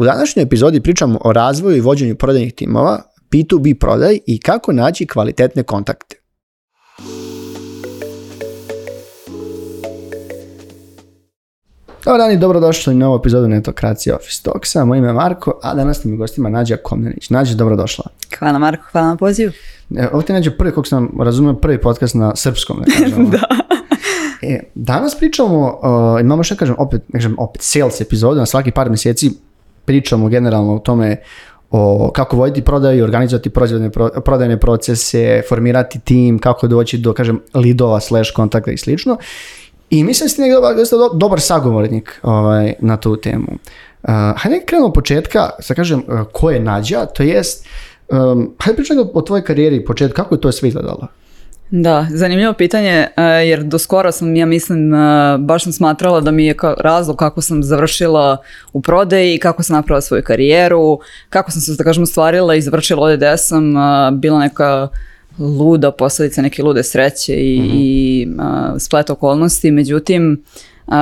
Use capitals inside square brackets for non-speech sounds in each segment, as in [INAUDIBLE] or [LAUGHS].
U današnjoj epizodi pričamo o razvoju i vođenju prodajnih timova, B2B prodaj i kako naći kvalitetne kontakte. Dobar dan i dobrodošli na novu epizodu Netokracije Office Talksa. Moje ime je Marko, a danas nam je gostima Nađa Komnenić. Nađa, dobrodošla. Hvala Marko, hvala na pozivu. E, ovo ti Nađa prvi, koliko sam razumio, prvi podcast na srpskom. Ne [LAUGHS] da. E, danas pričamo, uh, imamo što kažem, opet, kažem, opet sales epizodu, na svaki par mjeseci pričamo generalno o tome o kako voditi prodaju, organizovati proizvodne prodajne procese, formirati tim, kako doći do, kažem, lidova, slash kontakta i slično. I mislim da ste negdje dobar, da dobar sagovornik ovaj, na tu temu. Uh, hajde krenemo od početka, sa kažem, uh, ko je Nađa, to jest, um, hajde pričaj o tvojoj karijeri početku, kako je to sve izgledalo? Da, zanimljivo pitanje e, jer do skora sam, ja mislim, e, baš sam smatrala da mi je razlog kako sam završila u prodaji, kako sam napravila svoju karijeru, kako sam se, da kažemo stvarila i završila ovdje gdje sam, e, bila neka luda posljedica neke lude sreće i, mhm. i splet okolnosti, međutim,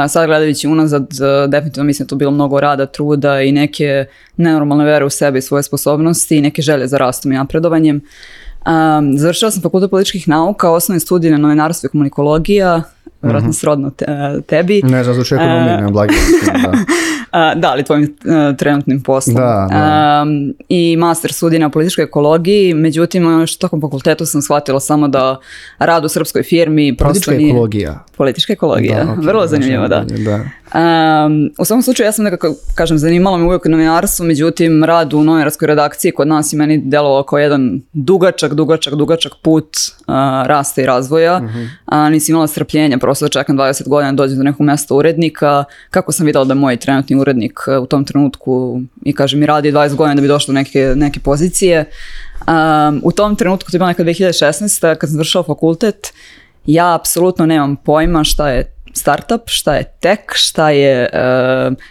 sad gledajući unazad, definitivno mislim da tu bilo mnogo rada, truda i neke nenormalne vere u sebe i svoje sposobnosti i neke želje za rastom i napredovanjem završila sam fakultet političkih nauka, osnovni studij na novinarstvu i komunikologija, vjerojatno mhm. srodno tebi. Ne znam, e, da. [LAUGHS] da, ali tvojim e, trenutnim poslom. Da, da. I master sudi na političkoj ekologiji, međutim, još ono tokom fakultetu sam shvatila samo da rad u srpskoj firmi Politička nije... ekologija. Politička ekologija, vrlo znači, zanimljivo, da. da. u svom slučaju, ja sam nekako, kažem, zanimalo me uvijek novinarstvo, međutim, rad u novinarskoj redakciji kod nas je meni djelovao kao jedan dugačak, dugačak, dugačak put rasta i razvoja. Mhm. A, nisi imala strpljenja nije prosto da čekam 20 godina da dođem do nekog mjesta urednika. Kako sam vidjela da moj trenutni urednik e, u tom trenutku i kaže mi radi 20 godina da bi došlo do neke, neke pozicije. u tom trenutku, to je bilo neka 2016. kad sam završao fakultet, ja apsolutno nemam pojma šta je startup, šta je tech, šta je eh,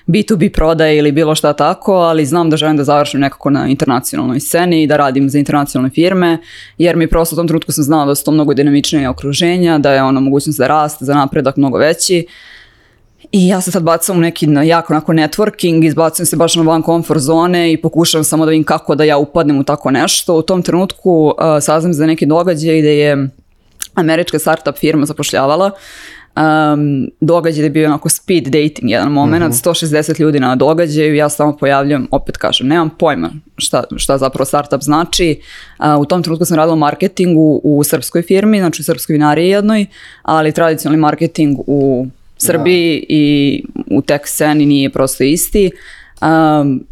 B2B prodaj ili bilo šta tako, ali znam da želim da završim nekako na internacionalnoj sceni i da radim za internacionalne firme, jer mi prosto u tom trenutku sam znala da su to mnogo dinamičnije okruženja, da je ono mogućnost za rast, za napredak mnogo veći. I ja se sad bacam u neki jako onako networking, izbacujem se baš na van comfort zone i pokušavam samo da vidim kako da ja upadnem u tako nešto. U tom trenutku uh, saznam za neki događaj da je američka startup firma zapošljavala um, događaj da je bio onako speed dating jedan moment, 160 mhm. ljudi na događaju, ja samo pojavljam, opet kažem, nemam pojma šta, šta zapravo startup znači. u tom trenutku sam radila marketingu u srpskoj firmi, znači u srpskoj vinariji jednoj, ali tradicionalni marketing u Srbiji i u tech sceni nije prosto isti. Um,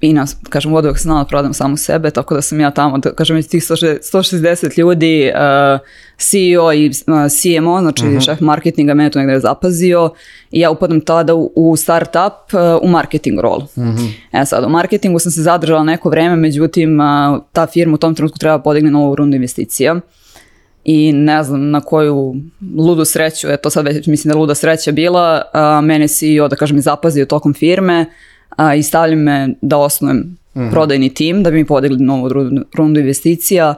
Ina, kažem, od uvijek znala prodam samo sebe, tako da sam ja tamo, kažem, iz tih 160 ljudi, uh, CEO i uh, CMO, znači mhm. šef marketinga, mene to negdje zapazio i ja upadam tada u, start-up, uh, u marketing rolu. Mhm. E sad, u marketingu sam se zadržala neko vrijeme, međutim, ta firma u tom trenutku treba podigne novu rundu investicija i ne znam na koju ludu sreću, je to sad već mislim da luda sreća bila, mene CEO, da kažem, zapazio tokom firme, a, i me da osnujem mhm. prodajni tim da bi mi podigli novu rundu investicija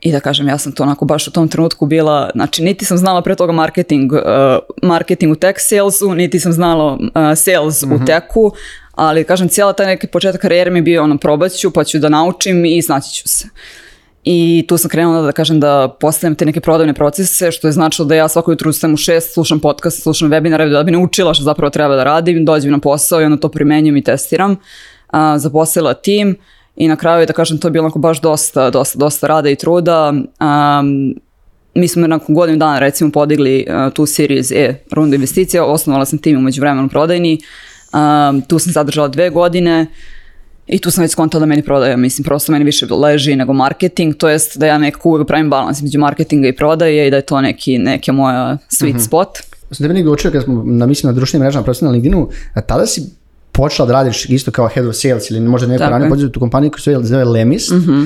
i da kažem ja sam to onako baš u tom trenutku bila znači niti sam znala pre toga marketing e, marketing u tech salesu niti sam znala e, sales u mhm. teku ali kažem cijela taj neki početak karijere mi je bio ono probat ću pa ću da naučim i znaći ću se i tu sam krenula da kažem da postavim te neke prodavne procese, što je značilo da ja svako jutro ustajem u šest, slušam podcast, slušam webinare da bi naučila što zapravo treba da radim, dođem na posao i onda to primenjam i testiram. A, zaposlila tim i na kraju da kažem to je bilo baš dosta, dosta, dosta rada i truda. mi smo nakon godinu dana recimo podigli tu Series E rundu investicija, osnovala sam tim umeđu međuvremenu prodajni, tu sam zadržala dve godine, i tu sam već skontala da meni prodaja, mislim, prosto meni više leži nego marketing, to jest da ja nekako uvijek pravim balans između marketinga i prodaje i da je to neki, neke moja sweet mhm. spot. Sam da meni učio kada smo na, mislim, na društvenim mrežama, prosto na LinkedInu, tada si počela da radiš isto kao head of sales ili možda neko ranije tu kompaniju koja se zove Lemis. Mhm.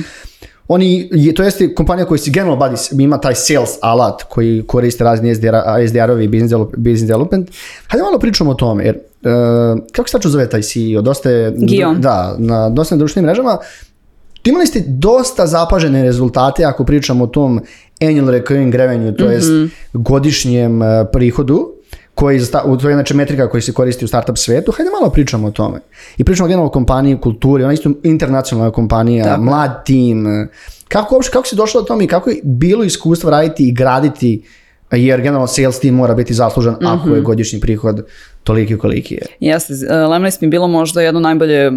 Oni, to jeste kompanija koja se general buddies, ima taj sales alat koji koriste razni SDR, sdr i business development. Hajde malo pričamo o tome, jer E, kako se tačno zove taj CEO? Dosta je, Gio. Da, na dosta društvenim mrežama. Imali ste dosta zapažene rezultate ako pričamo o tom annual recurring revenue, to mm -hmm. godišnjem e, prihodu koji to je znači metrika koji se koristi u startup svetu, hajde malo pričamo o tome. I pričamo o o kompaniji, kulturi, ona isto internacionalna kompanija, Tako. mlad tim. Kako, uopšte, kako si došla do tome i kako je bilo iskustvo raditi i graditi, jer generalno sales team mora biti zaslužan mm -hmm. ako je godišnji prihod toliki koliki je. Jeste, e, Lemnis mi je bilo možda jedno najbolje e,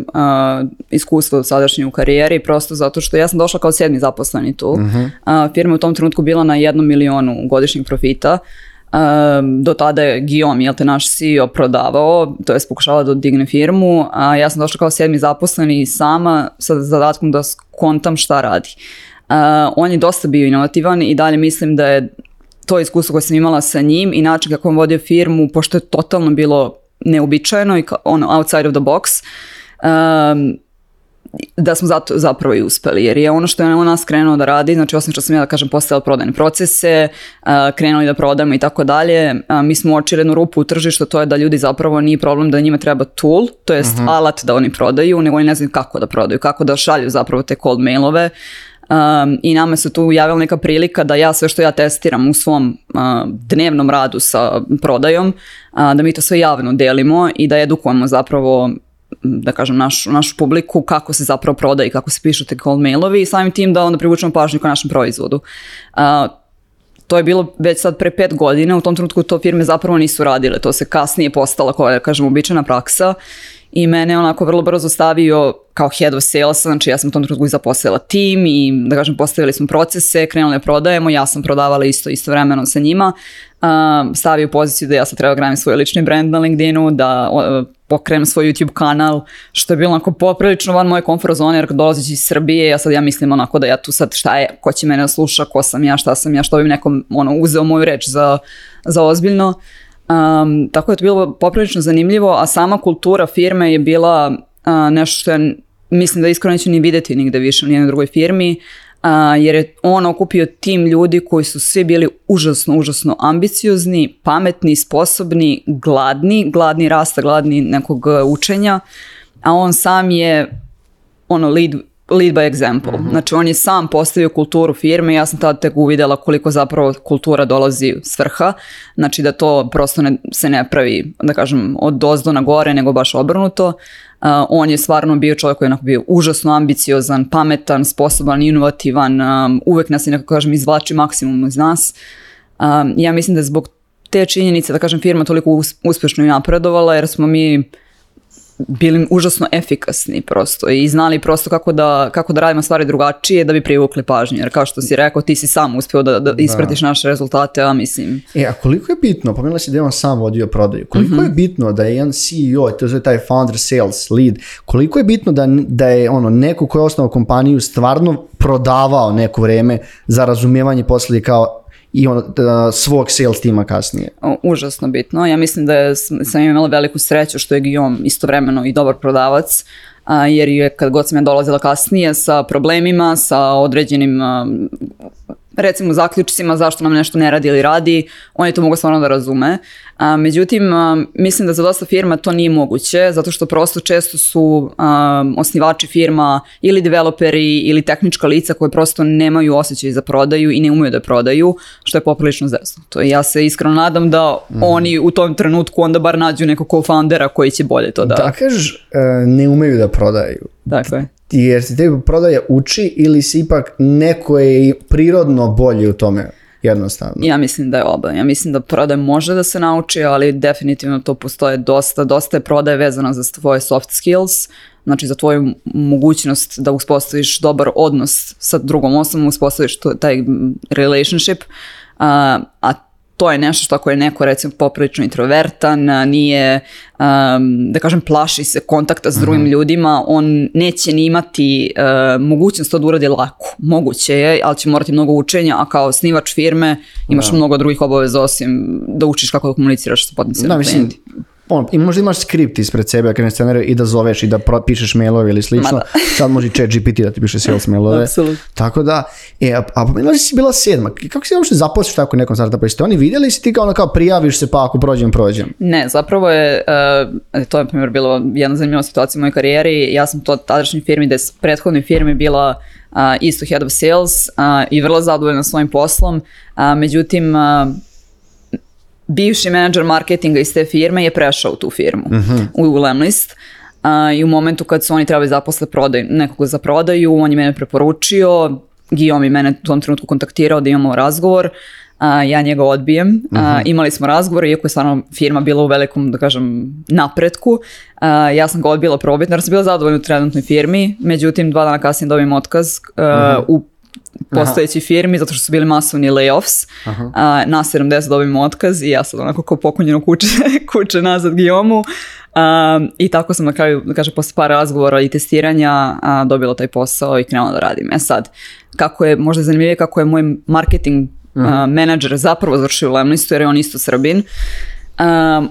iskustvo sadašnje u karijeri, prosto zato što ja sam došla kao sedmi zaposleni tu. Mhm. firma u tom trenutku bila na jednom milionu godišnjeg profita. E, do tada je Guillaume, jel te naš CEO, prodavao, to je pokušavao da odigne firmu, a ja sam došla kao sedmi zaposleni sama sa zadatkom da skontam šta radi. on je dosta bio inovativan i dalje mislim da je to iskustvo koje sam imala sa njim i način kako on vodio firmu, pošto je totalno bilo neuobičajeno i ono outside of the box, um, da smo zato zapravo i uspeli. Jer je ono što je ona nas krenuo da radi, znači osim što sam ja da kažem postavila prodajne procese, uh, krenuli da prodamo i tako dalje, uh, mi smo uočili jednu rupu u tržištu, to je da ljudi zapravo nije problem da njima treba tool, to jest mhm. alat da oni prodaju, nego oni ne znaju kako da prodaju, kako da šalju zapravo te cold mailove, Um, i nama se tu javila neka prilika da ja sve što ja testiram u svom uh, dnevnom radu sa prodajom, uh, da mi to sve javno delimo i da edukujemo zapravo mm, da kažem, našu, našu publiku kako se zapravo prodaje i kako se pišu te cold mailovi i samim tim da onda privučemo pažnju ka našem proizvodu. Uh, to je bilo već sad pre pet godina, u tom trenutku to firme zapravo nisu radile, to se kasnije postala koja je, kažem, običajna praksa i mene onako vrlo brzo stavio kao head of sales, znači ja sam u tom trenutku i zaposlila tim i da kažem postavili smo procese, krenuli da prodajemo, ja sam prodavala isto istovremeno sa njima, stavio poziciju da ja sad treba gradim svoj lični brand na LinkedInu, da pokrenem svoj YouTube kanal, što je bilo onako poprilično van moje komfort zone, jer dolazeći iz Srbije, ja sad ja mislim onako da ja tu sad šta je, ko će mene sluša, ko sam ja, šta sam ja, što bi nekom ono, uzeo moju reč za, za ozbiljno. Um, tako je to bilo poprilično zanimljivo, a sama kultura firme je bila uh, nešto što ja mislim da iskreno neću ni vidjeti nigde više u drugoj firmi, jer je on okupio tim ljudi koji su svi bili užasno, užasno ambiciozni, pametni, sposobni, gladni, gladni rasta, gladni nekog e, učenja, a on sam je ono lead lead by example. mm Znači on je sam postavio kulturu firme i ja sam tad tek uvidjela koliko zapravo kultura dolazi s vrha. Znači da to prosto ne, se ne pravi, da kažem, od dozdo na gore, nego baš obrnuto. Uh, on je stvarno bio čovjek koji je onako bio užasno ambiciozan, pametan, sposoban, inovativan, um, uvek nas je nekako kažem izvlači maksimum iz nas. Um, ja mislim da zbog te činjenice, da kažem, firma toliko uspješno napredovala jer smo mi bili užasno efikasni prosto i znali prosto kako da, kako da radimo stvari drugačije da bi privukli pažnju. Jer kao što si rekao, ti si sam uspio da, da ispratiš naše rezultate, a mislim... E, a koliko je bitno, pomenula si da je on sam vodio prodaju, koliko mhm. je bitno da je jedan CEO, to je taj founder sales lead, koliko je bitno da, da je ono neko ko je osnovao kompaniju stvarno prodavao neko vreme za razumijevanje posle kao i da svog sales tima kasnije. Užasno bitno. Ja mislim da sam imala veliku sreću što je Guillaume istovremeno i dobar prodavac, jer je kad god sam ja dolazila kasnije sa problemima, sa određenim recimo zaključcima zašto nam nešto ne radi ili radi, oni to mogu stvarno da razume. A, međutim, mislim da za dosta firma to nije moguće, zato što prosto često su osnivači firma ili developeri ili tehnička lica koji prosto nemaju osjećaj za prodaju i ne umeju da prodaju, što je poprilično zezno. ja se iskreno nadam da mhm. oni u tom trenutku onda bar nađu nekog co-foundera koji će bolje to da... Da e, ne umeju da prodaju. Dakle jer se tebi prodaja uči ili si ipak neko je prirodno bolji u tome jednostavno? Ja mislim da je oba. Ja mislim da prodaje može da se nauči, ali definitivno to postoje dosta. Dosta je prodaje vezana za tvoje soft skills, znači za tvoju mogućnost da uspostaviš dobar odnos sa drugom osobom, uspostaviš taj relationship, a, a to je nešto što ako je neko recimo poprilično introvertan, nije da kažem plaši se kontakta s drugim mhm. ljudima, on neće ni imati e, mogućnost to da uradi lako. Moguće je, ali će morati mnogo učenja, a kao snivač firme imaš mnogo drugih obaveza osim da učiš kako da komuniciraš sa potencijalnim klijentima on, i možda imaš skript ispred sebe kad ne i da zoveš i da pro, pišeš mailove ili slično. [LAUGHS] Sad može chat GPT da ti piše sales mailove. Tako da, e, a, a pomenula si bila sedma. Kako si uopšte zaposliš tako nekom startupu? Jeste oni vidjeli si ti kao ono kao prijaviš se pa ako prođem, prođem? Ne, zapravo je, uh, to je primjer bilo jedna zanimljiva situacija u mojoj karijeri. Ja sam to tadašnjoj firmi, da je prethodnoj firmi bila uh, isto head of sales i vrlo zadovoljna svojim poslom. međutim, bivši menadžer marketinga iz te firme je prešao u tu firmu, mhm. u Lemlist. A, I u momentu kad su oni trebali zaposle prodaj, nekog za prodaju, on je mene preporučio, Guillaume je mene u tom trenutku kontaktirao da imamo razgovor. ja njega odbijem. Mhm. imali smo razgovor, iako je stvarno firma bila u velikom, da kažem, napretku. ja sam ga odbila probitno jer sam bila zadovoljna u trenutnoj firmi. Međutim, dva dana kasnije dobijem otkaz mhm. u postojeći firmi zato što su bili masovni layoffs. A, na 70 dobim otkaz i ja sad onako kao pokunjeno kuće, [LAUGHS] kuće nazad Gijomu. I tako sam na kraju, da kažem, posle par razgovora i testiranja dobila taj posao i krenula da radim. E sad, kako je, možda je zanimljivije kako je moj marketing menadžer zapravo završio u Lemlistu jer je on isto srbin.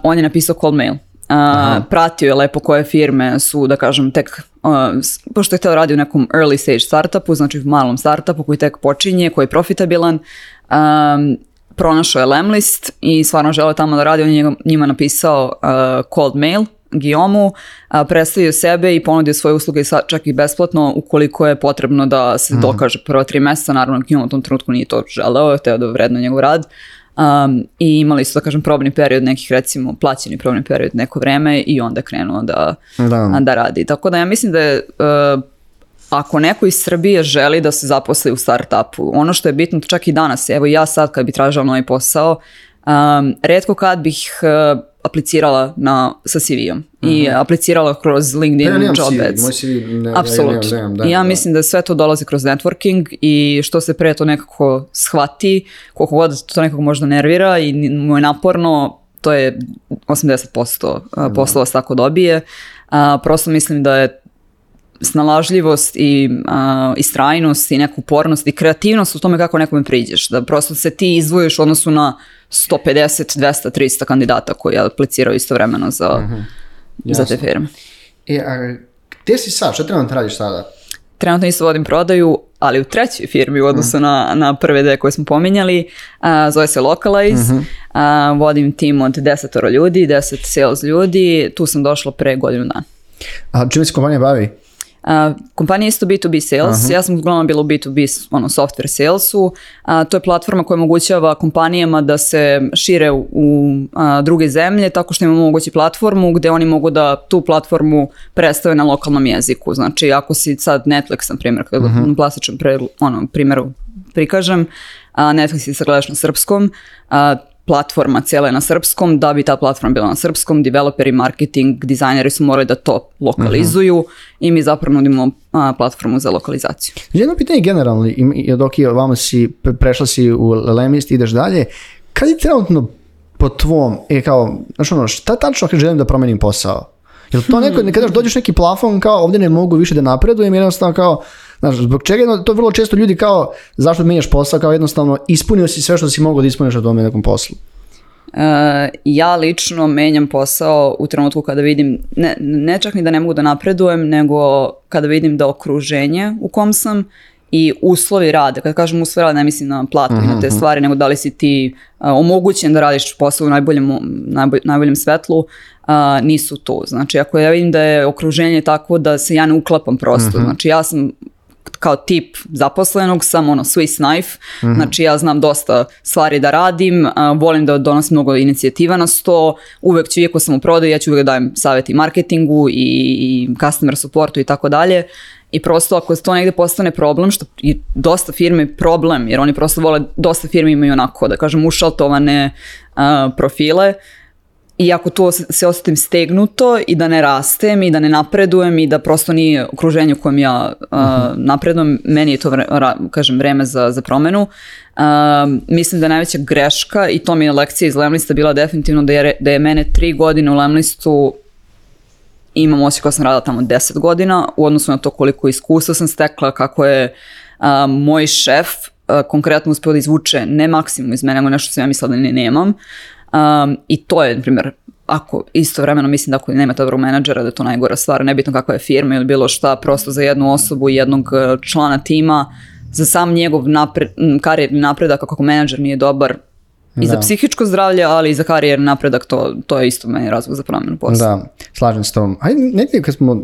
on je napisao cold mail. pratio je lepo koje firme su, da kažem, tek Ehm, pošto je to radi u nekom early stage startupu, znači u malom startupu koji tek počinje, koji je profitabilan, ehm, pronašao je Lemlist i stvarno žele tamo da radi, on je njima napisao eh, cold mail, Giomu, predstavio sebe i ponudio svoje usluge čak i besplatno ukoliko je potrebno da se mhm. dokaže prva tri mjeseca. Naravno, Guillaume u tom trenutku nije to želeo, je teo da vredno njegov rad. Um, I imali su, da kažem, probni period nekih, recimo, plaćeni probni period neko vreme i onda krenuo da, da. da radi. Tako da ja mislim da je e, ako neko iz Srbije želi da se zaposli u startupu, ono što je bitno čak i danas, evo ja sad kad bi tražila novi posao, um, redko kad bih e, aplicirala na, sa CV-om i mhm. aplicirala kroz LinkedIn, ja, ja Moj CV Apsolutno. Ja, ja mislim da sve to dolazi kroz networking i što se pre to nekako shvati, koliko god to nekako možda nervira i mu je naporno, to je 80% poslova se tako dobije. A, prosto mislim da je snalažljivost i i strajnost i neku upornost i kreativnost u tome kako nekome priđeš. Da prosto se ti izvojiš u odnosu na 150, 200, 300 kandidata koji apliciraju istovremeno za, mm-hmm. za te firme. E, a gdje si sad? Što trenutno radiš sada? Trenutno isto vodim prodaju, ali u trećoj firmi u mhm. odnosu mm-hmm. na, na prve dve koje smo pominjali. A, zove se Localize. Mm-hmm. A, vodim tim od desetoro ljudi, deset sales ljudi. Tu sam došla pre godinu dana. A čime se kompanija bavi? kompanija je isto B2B sales, ja sam uglavnom bila u B2B ono, software salesu, to je platforma koja omogućava kompanijama da se šire u, druge zemlje tako što imamo omogući platformu gde oni mogu da tu platformu predstave na lokalnom jeziku, znači ako si sad Netflix na primjer, kada uh-huh. plastičnom ono, primjeru prikažem, Netflix je sagledaš na srpskom, platforma cijela je na srpskom, da bi ta platforma bila na srpskom, developeri, marketing, dizajneri su morali da to lokalizuju i mi zapravo nudimo platformu za lokalizaciju. Jedno pitanje generalno, dok je vama si, prešla si u Lemist, ideš dalje, kad je trenutno po tvom, je kao, znaš ono, šta tačno želim da promenim posao? Jel to neko, [LAUGHS] kada dođeš neki plafon kao ovdje ne mogu više da napredujem, jednostavno kao Znaš, zbog čega to vrlo često ljudi kao, zašto menjaš posao, kao jednostavno ispunio si sve što si mogao da ispuniš na tome nekom poslu. Uh, ja lično menjam posao u trenutku kada vidim, ne, čak ni da ne mogu da napredujem, nego kada vidim da okruženje u kom sam i uslovi rade, kada kažem uslovi rada ne mislim na platu i mhm, na te mhm. stvari, nego da li si ti uh, omogućen da radiš posao u najboljem, najbolj, svetlu, uh, nisu tu. Znači ako ja vidim da je okruženje tako da se ja ne uklapam prosto, mhm. znači ja sam kao tip zaposlenog sam ono Swiss knife, mhm. znači ja znam dosta stvari da radim, volim da donosim mnogo inicijativa na sto, uvek ću, iako sam u prodaju, ja ću uvek dajem savjet i marketingu i, i customer supportu i tako dalje i prosto ako to negde postane problem, što je dosta firme problem, jer oni prosto vole, dosta firme imaju onako, da kažem, ušaltovane profile, i ako tu se osjetim stegnuto i da ne rastem i da ne napredujem i da prosto nije okruženje u kojem ja uh, mhm. napredujem, meni je to kažem vreme za, za promenu. mislim da je najveća greška i to mi je lekcija iz Lemlista bila definitivno da je, da je mene tri godine u Lemlistu imam osjećaj koja sam radila tamo 10 godina u odnosu na to koliko iskustva sam stekla, kako je moj šef konkretno uspio da izvuče ne maksimum iz mene, nego nešto sam ja mislila da ne nemam. Um, I to je, primjer, ako istovremeno mislim da ako nema dobrog menadžera da je to najgora stvar, nebitno kakva je firma ili bilo šta, prosto za jednu osobu, jednog e, člana tima, za sam njegov napred, karijerni napredak, ako menadžer nije dobar, i za psihičko zdravlje, ali i za karijer napredak, to, to je isto meni razlog za promjenu posla. Da, slažem se s tom. Ajde, negdje kad smo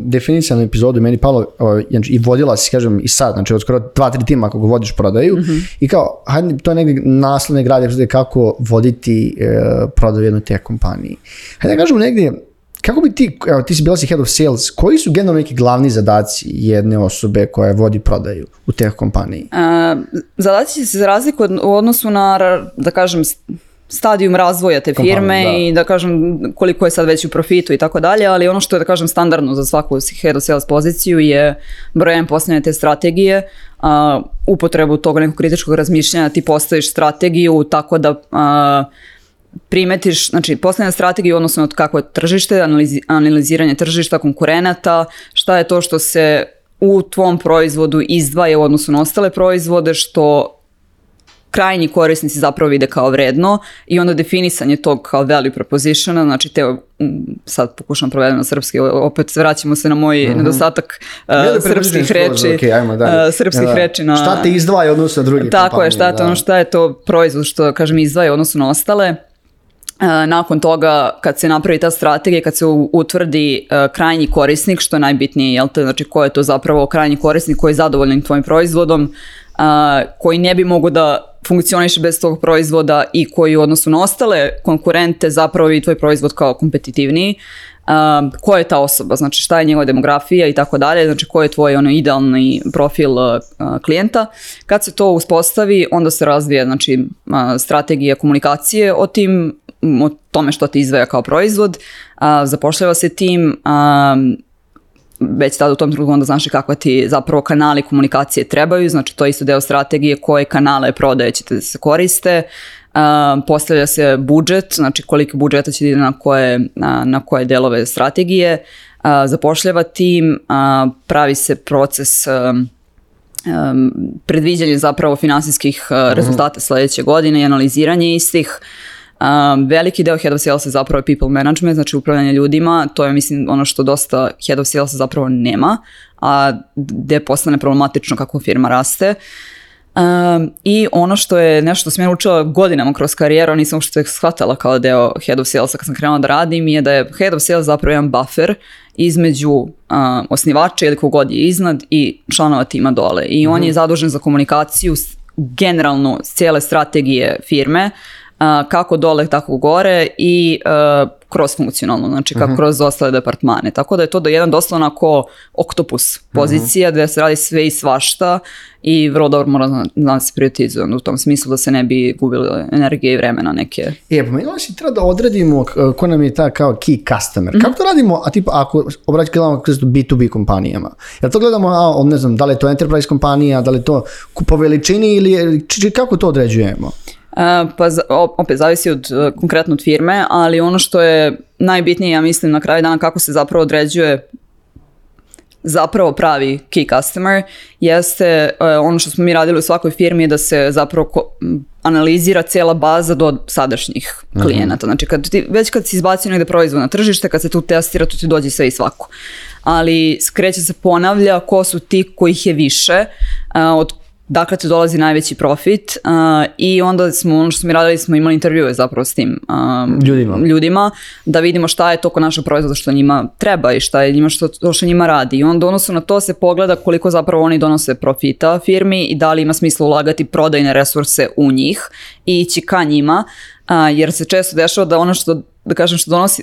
na epizodu, meni palo, znači, i vodila si, kažem, i sad, znači, od skoro dva, tri tima kako vodiš prodaju, mhm. i kao, hajde, to je negdje naslovne grade kako voditi e, prodaju jednoj te kompaniji. Hajde, kažem, negdje, kako bi ti, evo ti si bila head of sales, koji su generalno neki glavni zadaci jedne osobe koja vodi prodaju u teh kompaniji? E, zadaci se razliku u odnosu na, da kažem, stadijum razvoja te firme i da kažem koliko je sad već u profitu i tako dalje, ali ono što je da kažem standardno za svaku head of sales poziciju je brojem postavljene te strategije, a, upotrebu tog nekog kritičkog razmišljanja, ti postaviš strategiju tako da primetiš, znači posljedna strategija odnosno od kako je tržište, analiziranje tržišta, konkurenata, šta je to što se u tvom proizvodu izdvaja u odnosu na ostale proizvode što krajnji korisnici zapravo vide kao vredno i onda definisanje tog kao value propositiona, znači te sad pokušam provedeno na srpski, opet vraćamo se na moj mhm. nedostatak e, srpskih reči, e, srpskih na... Šta te izdvaja odnosno na drugi Tako je, šta ono šta je to proizvod što, kažem, izdvaja odnosno na ostale. E, nakon toga kad se napravi ta strategija, kad se utvrdi e, krajnji korisnik, što je najbitnije, jel te, znači ko je to zapravo krajnji korisnik koji je zadovoljan tvojim proizvodom, e, koji ne bi mogao da funkcioniše bez tog proizvoda i koji u odnosu na ostale konkurente zapravo i tvoj proizvod kao kompetitivniji, koja je ta osoba, znači šta je njegova demografija i tako dalje, znači ko je tvoj ono idealni profil klijenta. Kad se to uspostavi, onda se razvija znači strategija komunikacije o tim o tome što ti izvaja kao proizvod, zapošljava se tim, već tada u tom trenutku onda znaš kakva ti zapravo kanali komunikacije trebaju, znači to je isto deo strategije koje kanale prodaje ćete da se koriste, postavlja se budžet, znači koliko budžeta će ide na koje, na, na koje delove strategije, zapošljava tim, pravi se proces predviđanja zapravo finansijskih mhm. rezultata sljedeće godine i analiziranje istih, Um, veliki deo head of sales je zapravo people management, znači upravljanje ljudima, to je mislim ono što dosta head of sales zapravo nema, a gde postane problematično kako firma raste. Um, I ono što je nešto što sam ja učila godinama kroz karijeru, nisam uopšte shvatala kao deo head of salesa kad sam krenula da radim, je da je head of sales zapravo jedan buffer između um, osnivača ili kogod je iznad i članova tima dole. I on je mhm. zadužen za komunikaciju generalno cijele strategije firme, kako dole, tako gore i e, kroz funkcionalno, znači kako mhm. kroz ostale departmane. Tako da je to da jedan dosta onako oktopus mhm. pozicija uh gdje se radi sve i svašta i vrlo dobro mora da se prioritizujem u tom smislu da se ne bi gubile energije i vremena neke. E, pomenula pa si treba da odredimo e, ko nam je ta kao key customer. Kako mhm. to radimo, a tipa ako obraćamo kroz B2B kompanijama? Jel to gledamo, a, ne znam, da li je to enterprise kompanija, da li je to po veličini ili či, či, kako to određujemo? E, pa opet zavisi od e, konkretno od firme, ali ono što je najbitnije, ja mislim na kraju dana kako se zapravo određuje zapravo pravi key customer jeste e, ono što smo mi radili u svakoj firmi je da se zapravo analizira cijela baza do sadašnjih mhm. klijenata. Znači kad već kad si izbacio negde proizvod na tržište, kad se tu testira, tu ti dođe sve i svako. Ali skreće se ponavlja ko su ti kojih je više od dakle tu dolazi najveći profit uh, i onda smo, ono što smo mi radili, smo imali intervjue zapravo s tim um, ljudima. ljudima. da vidimo šta je to naša našeg proizvoda što njima treba i šta je njima što, to što njima radi. I onda odnosu na to se pogleda koliko zapravo oni donose profita firmi i da li ima smisla ulagati prodajne resurse u njih i ići ka njima, uh, jer se često dešava da ono što da kažem što donosi,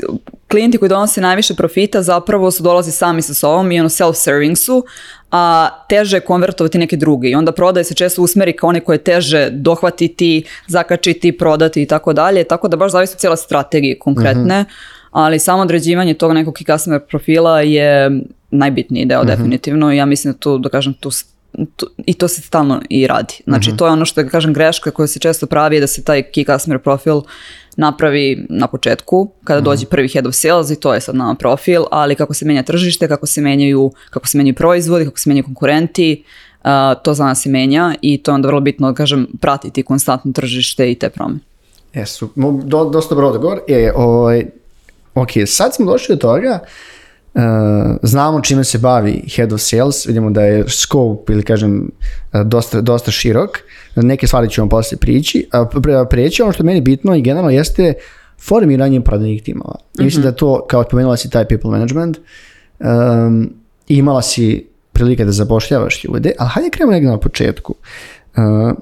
klijenti koji donose najviše profita zapravo su dolazi sami sa sobom i ono self-serving su, a teže je konvertovati neke druge i onda prodaje se često usmeri kao one koje je teže dohvatiti, zakačiti, prodati i tako dalje, tako da baš zavisi od cijela strategije konkretne, mhm. ali samo određivanje tog nekog customer profila je najbitniji deo mhm. definitivno i ja mislim da tu, da kažem, tu i to se stalno i radi. Znači, mhm. to je ono što kažem greška koja se često pravi je da se taj key customer profil napravi na početku kada mm dođe prvi head of sales i to je sad nama profil, ali kako se menja tržište, kako se menjaju, kako se menjaju proizvodi, kako se menjaju konkurenti, to za nas se menja i to je onda vrlo bitno, kažem, pratiti konstantno tržište i te promjene. Jesu, dosta dobro E, ovaj, sad smo došli do toga E, znamo čime se bavi head of sales, vidimo da je scope ili kažem e, dosta, dosta širok, neke stvari ćemo poslije prići, prijeći, ono što je meni bitno i generalno jeste formiranje prodajnih timova. Mislim mhm. da to, kao spomenula si taj people management, um, imala si prilike da zapošljavaš ljude, ali hajde krenemo negdje na početku. Uh,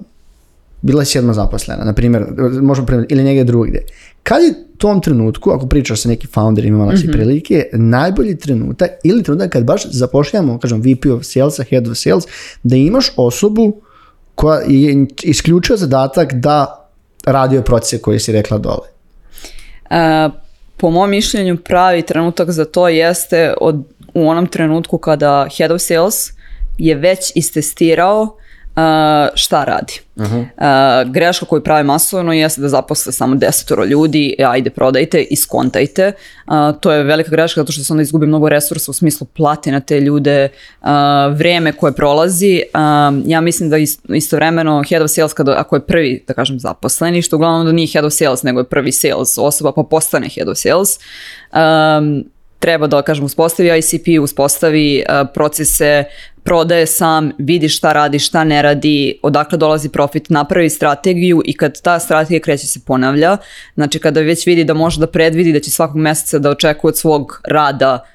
bila si jedna zaposlena, na primjer, možemo primjer, ili negdje drugdje. Kad je tom trenutku, ako pričaš sa nekim founderima, imala mm prilike, najbolji trenutak ili trenutak kad baš zapošljamo, kažem, VP of sales, head of sales, da imaš osobu koja je isključio zadatak da radi o procese koje si rekla dole. E, po mom mišljenju pravi trenutak za to jeste u onom trenutku kada head of sales je već istestirao šta radi. Mhm. Greška koju prave masovno jeste da zaposle samo desetoro ljudi, e, ajde prodajte, iskontajte. To je velika greška zato što se onda izgubi mnogo resursa u smislu plati na te ljude, vreme koje prolazi. Ja mislim da istovremeno head of sales, ako je prvi, da kažem, zaposleni, što uglavnom da nije head of sales, nego je prvi sales osoba, pa postane head of sales, treba da kažem uspostavi ICP, uspostavi e, procese prodaje sam, vidi šta radi, šta ne radi, odakle dolazi profit, napravi strategiju i kad ta strategija kreće se ponavlja, znači kada već vidi da može da predvidi da će svakog meseca da očekuje od svog rada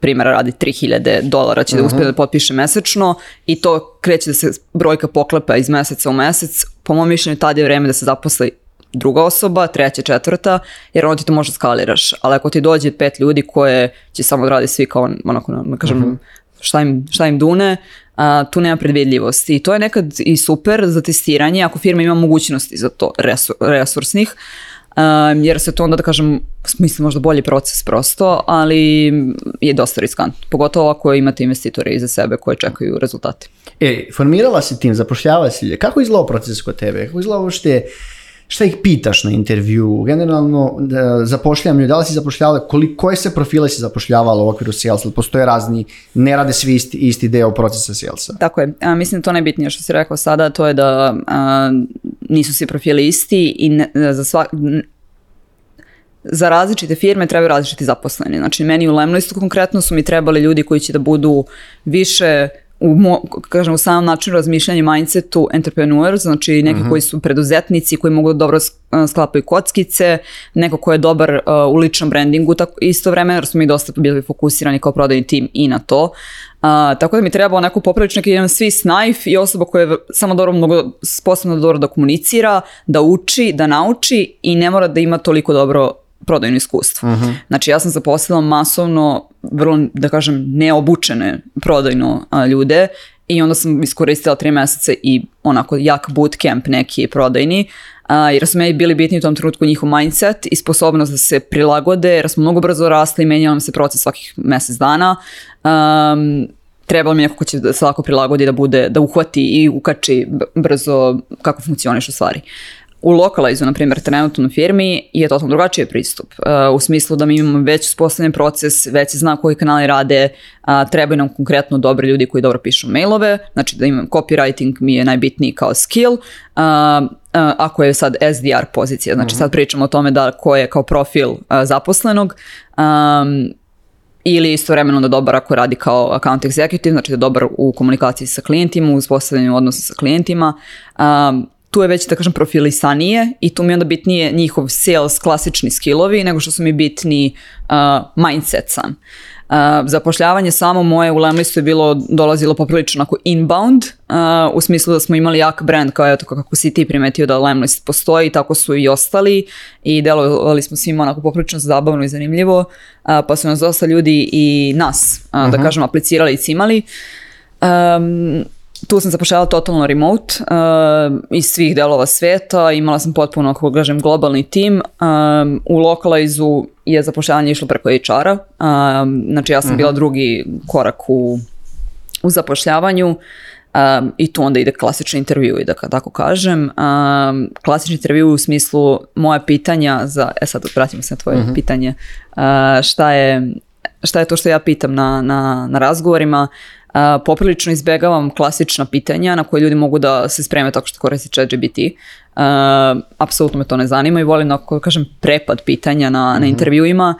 primjera radi 3000 dolara će da uspije mhm. da potpiše mesečno i to kreće da se brojka poklepa iz meseca u mesec, po mom mišljenju tad je vreme da se zaposli druga osoba, treća, četvrta, jer ono ti to možda skaliraš. Ali ako ti dođe pet ljudi koje će samo raditi svi kao onako, na, ono, kažem, mhm. šta, im, šta im dune, a, tu nema predvidljivosti. I to je nekad i super za testiranje ako firma ima mogućnosti za to resursnih. jer se to onda, da kažem, mislim možda bolji proces prosto, ali je dosta riskant, Pogotovo ako imate investitore iza sebe koje čekaju rezultate. E, formirala si tim, zapošljavala si lje. Kako je proces kod tebe? Kako je što šta ih pitaš na intervju, generalno e, zapošljavanju, da li si zapošljavala, koliko, koje se profile si zapošljavala u okviru salesa, postoje razni, ne rade svi isti, isti deo procesa salesa. Tako je, a, mislim to najbitnije što si rekao sada, to je da nisu svi profili isti i za svak, za različite firme trebaju različiti zaposleni. Znači, meni u Lemlistu konkretno su mi trebali ljudi koji će da budu više u, kažem, u samom načinu razmišljanja mindsetu entrepreneurs, znači neki mhm. koji su preduzetnici, koji mogu da dobro e, sklapaju kockice, neko ko je dobar e, u ličnom brandingu, tako, isto vremena, jer smo mi dosta bili fokusirani kao prodajni tim i na to. tako da mi trebao onako popravić neki jedan svi snajf i osoba koja je samo dobro mnogo sposobna dobro da komunicira, da uči, da nauči i ne mora da ima toliko dobro prodajno iskustvo. Uh mhm. -huh. Znači ja sam zaposlila masovno, vrlo da kažem, neobučene prodajno ljude i onda sam iskoristila tri meseca i onako jak bootcamp neki prodajni a, jer su meni bili bitni u tom trenutku njihov mindset i sposobnost da se prilagode jer smo mnogo brzo rasli i se proces svakih mjesec dana. Um, trebalo mi neko ko će da se lako prilagodi da bude, da uhvati i ukači brzo kako funkcioniš u stvari u lokalizu, na primjer, trenutno u firmi je totalno drugačiji pristup. Uh, u smislu da mi imamo već uspostavljen proces, već se zna koji kanali rade, trebaju nam konkretno dobri ljudi koji dobro pišu mailove, znači da imam copywriting mi je najbitniji kao skill. ako je sad SDR pozicija, znači mhm. sad pričamo o tome da ko je kao profil zaposlenog, ili istovremeno da dobar ako radi kao account executive, znači da je dobar u komunikaciji sa klijentima, u uspostavljanju sa klijentima tu je već da kažem profilisanije i tu mi je onda bitnije njihov sales klasični skillovi nego što su mi bitni mindset sam. Uh, zapošljavanje samo moje u Lemlistu je bilo, dolazilo poprilično onako inbound, u smislu da smo imali jak brand, kao eto kako si ti primetio da Lemlist postoji, tako su i ostali i delovali smo svima onako poprilično zabavno i zanimljivo, pa su nas dosta ljudi i nas, da mhm. kažem, aplicirali i cimali tu sam zapošljavala totalno remote uh, iz svih delova svijeta, imala sam potpuno, ako kažem, globalni tim. Um, u Localizu je zapošljavanje išlo preko HR-a, um, eh, znači ja sam bila mhm. drugi korak u, u zapošljavanju. Um, I tu onda ide klasični intervju, i da tako kažem. Um, klasični intervju u smislu moja pitanja za, e sad vratimo se na tvoje mhm. pitanje, uh, šta, je, šta je to što ja pitam na, na, na razgovorima, poprilično izbjegavam klasična pitanja na koje ljudi mogu da se spreme tako što koriste chat apsolutno me to ne zanima i volim, ako kažem, prepad pitanja na, na mhm. intervjuima,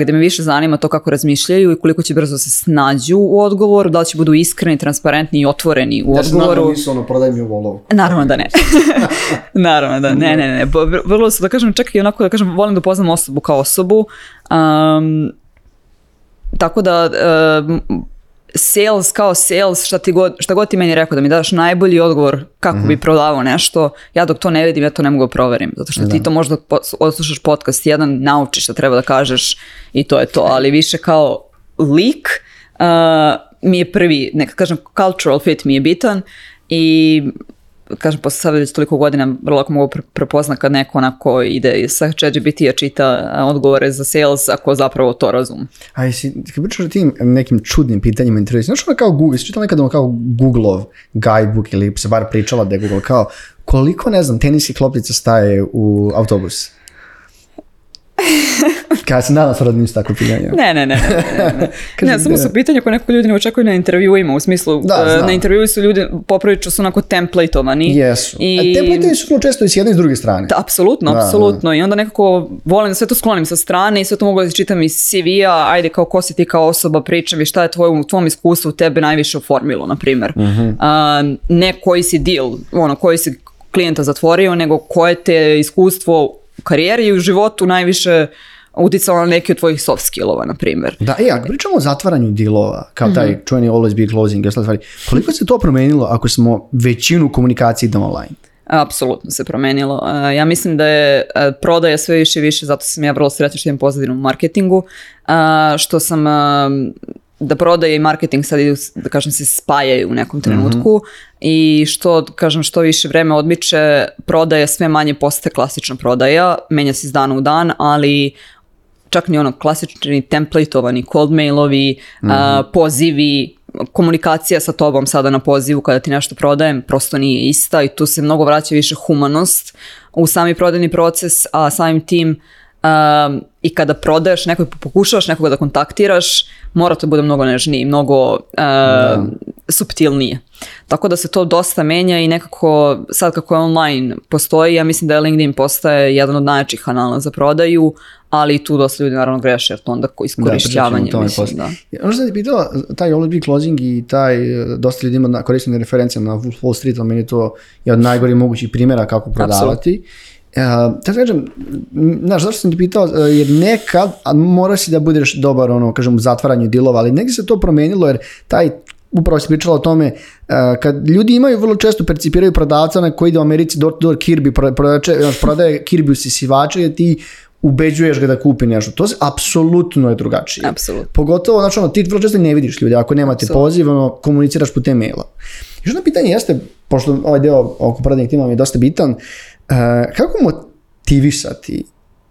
gde me više zanima to kako razmišljaju i koliko će brzo se snađu u odgovoru, da li će budu iskreni, transparentni i otvoreni u ja odgovoru. nisu ono, prodaj mi Naravno da ne. [LAUGHS] Naravno da ne, ne, ne. Vrlo se da kažem, čak i onako da kažem, volim da poznam osobu kao osobu. tako da e, sales kao sales, šta, ti god, šta god ti meni rekao da mi daš najbolji odgovor kako bi mhm. prodavao nešto, ja dok to ne vidim, ja to ne mogu proverim. Zato što ti to možda odslušaš podcast jedan, naučiš šta treba da kažeš i to je to. Ali više kao lik uh, mi je prvi, neka kažem, cultural fit mi je bitan i kažem, posle sada već toliko godina vrlo lako mogu prepoznati kad neko onako ide sa chatgpt ja čita odgovore za sales ako zapravo to razum. A jesi, kad pričaš o tim nekim čudnim pitanjima interesu, znaš ono kao Google, jesi čitala nekad ono kao Google-ov guidebook ili se bar pričala da je Google kao koliko, ne znam, teniskih klopica staje u autobus? kada se nadam da nisu tako Ne, ne, ne. ne, [LAUGHS] samo su pitanja koje nekako ljudi ne očekuju na intervjuima, u smislu e, na intervju su ljudi poprilično e, su onako templateovani. Jesu. I... A template su često i s jedne i s druge strane. Da, apsolutno, apsolutno. I onda nekako volim da sve to sklonim sa strane i sve to mogu da čitam iz CV-a, ajde kao ko si ti kao osoba, pričam i šta je u tvom iskustvu tebe najviše oformilo, na primjer. Mhm. ne koji si deal, ono, koji si klijenta zatvorio, nego koje te iskustvo u karijeri i u životu najviše uticala na neke od tvojih soft skillova, na primjer. Da, e, ako pričamo o zatvaranju dilova, kao taj mm-hmm. always be closing, stvari, koliko se to promijenilo ako smo većinu komunikacije idemo online? Apsolutno se promenilo. E, ja mislim da je e, prodaja sve više i više, zato sam ja vrlo sretna što imam pozadinu u marketingu, što sam e, da prodaje i marketing sad da kažem se spajaju u nekom trenutku mhm. i što kažem što više vreme odmiče prodaje sve manje postaje klasična prodaja menja se iz dana u dan ali čak ni ono klasični templateovani cold mailovi, mm pozivi, komunikacija sa tobom sada na pozivu kada ti nešto prodajem prosto nije ista i tu se mnogo vraća više humanost u sami prodajni proces, a samim tim Um, I kada prodaješ nekog pokušavaš nekoga da kontaktiraš, mora to bude mnogo nežniji, mnogo uh, subtilnije. Tako da se to dosta menja i nekako sad kako je online postoji, ja mislim da je LinkedIn postaje jedan od najjačih kanala za prodaju, ali tu dosta ljudi naravno greše jer to onda iskorišćavanje. Da, mislim, da. Ono što ti taj all closing i taj e, dosta ljudi ima na Wall Street, ali meni to je od najgorih mogućih primjera kako prodavati. Uh, e, tako kažem, znaš, zašto sam ti pitao, e, jer nekad mora si da budeš dobar ono, kažem, u zatvaranju dilova, ali negdje se to promenilo, jer taj upravo si pričala o tome, e, kad ljudi imaju vrlo često percipiraju prodavca na koji ide u Americi door to door Kirby, prodaje, kirbi Kirby usisivače jer ti ubeđuješ ga da kupi nešto. To se apsolutno je drugačije. Pogotovo, znači ono, ti vrlo često ne vidiš ljudi, ako nemate poziv, ono, komuniciraš putem maila. Još jedno pitanje jeste, pošto ovaj deo oko prodajnih tima mi je dosta bitan, E, kako motivisati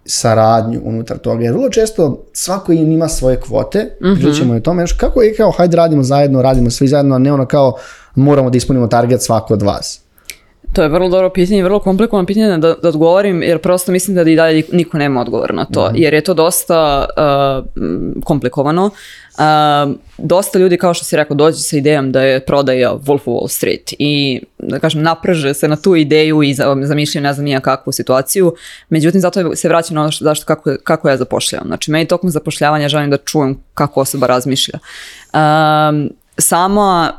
saradnju unutar toga, jer vrlo često svako ima svoje kvote, mm -hmm. o tome, kako je kao hajde radimo zajedno, radimo svi zajedno, a ne ono kao moramo da ispunimo target svako od vas. To je vrlo dobro pitanje, vrlo komplikovano pitanje da, da odgovorim, jer prosto mislim da i dalje niko nema odgovor na to, mhm. jer je to dosta uh, komplikovano. Um, dosta ljudi, kao što si rekao, dođe sa idejom da je prodaja Wolf of Wall Street i, da kažem, naprže se na tu ideju i zamišljaju ne znam nija kakvu situaciju. Međutim, zato se vraćam na ono što, zašto, kako, kako ja zapošljavam. Znači, meni tokom zapošljavanja želim da čujem kako osoba razmišlja. Um, sama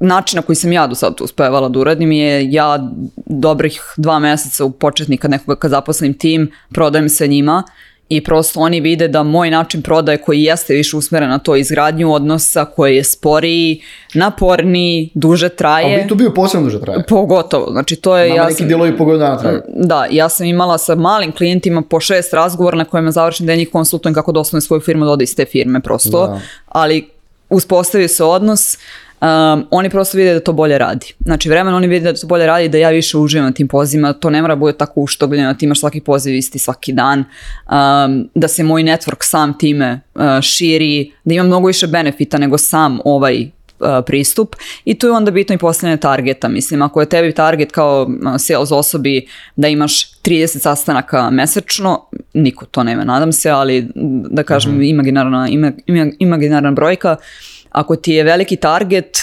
način na koji sam ja do sada uspevala da uradim je ja dobrih dva meseca u početnika nekoga kad zaposlim tim, prodajem se njima, i prosto oni vide da moj način prodaje koji jeste više usmjeren na to izgradnju odnosa koji je sporiji, naporniji, duže traje. A bi tu bio posebno duže traje. Pogotovo, znači to je... Nama neki sam, dijelovi mm, Da, ja sam imala sa malim klijentima po šest razgovora na kojima završim da njih konsultujem kako da osnovim svoju firmu da ode iz te firme prosto, ali uspostavio se odnos Um, oni prosto vide da to bolje radi. Znači vremen oni vide da to bolje radi, da ja više uživam na tim pozivima, to ne mora bude tako uštogljeno, ti imaš svaki poziv isti svaki dan, um, da se moj network sam time e, širi, da imam mnogo više benefita nego sam ovaj e, pristup i tu je onda bitno i postavljanje targeta. Mislim, ako je tebi target kao e, sales osobi da imaš 30 sastanaka mesečno, niko to nema, nadam se, ali da kažem mm imaginarna brojka, ako ti je veliki target,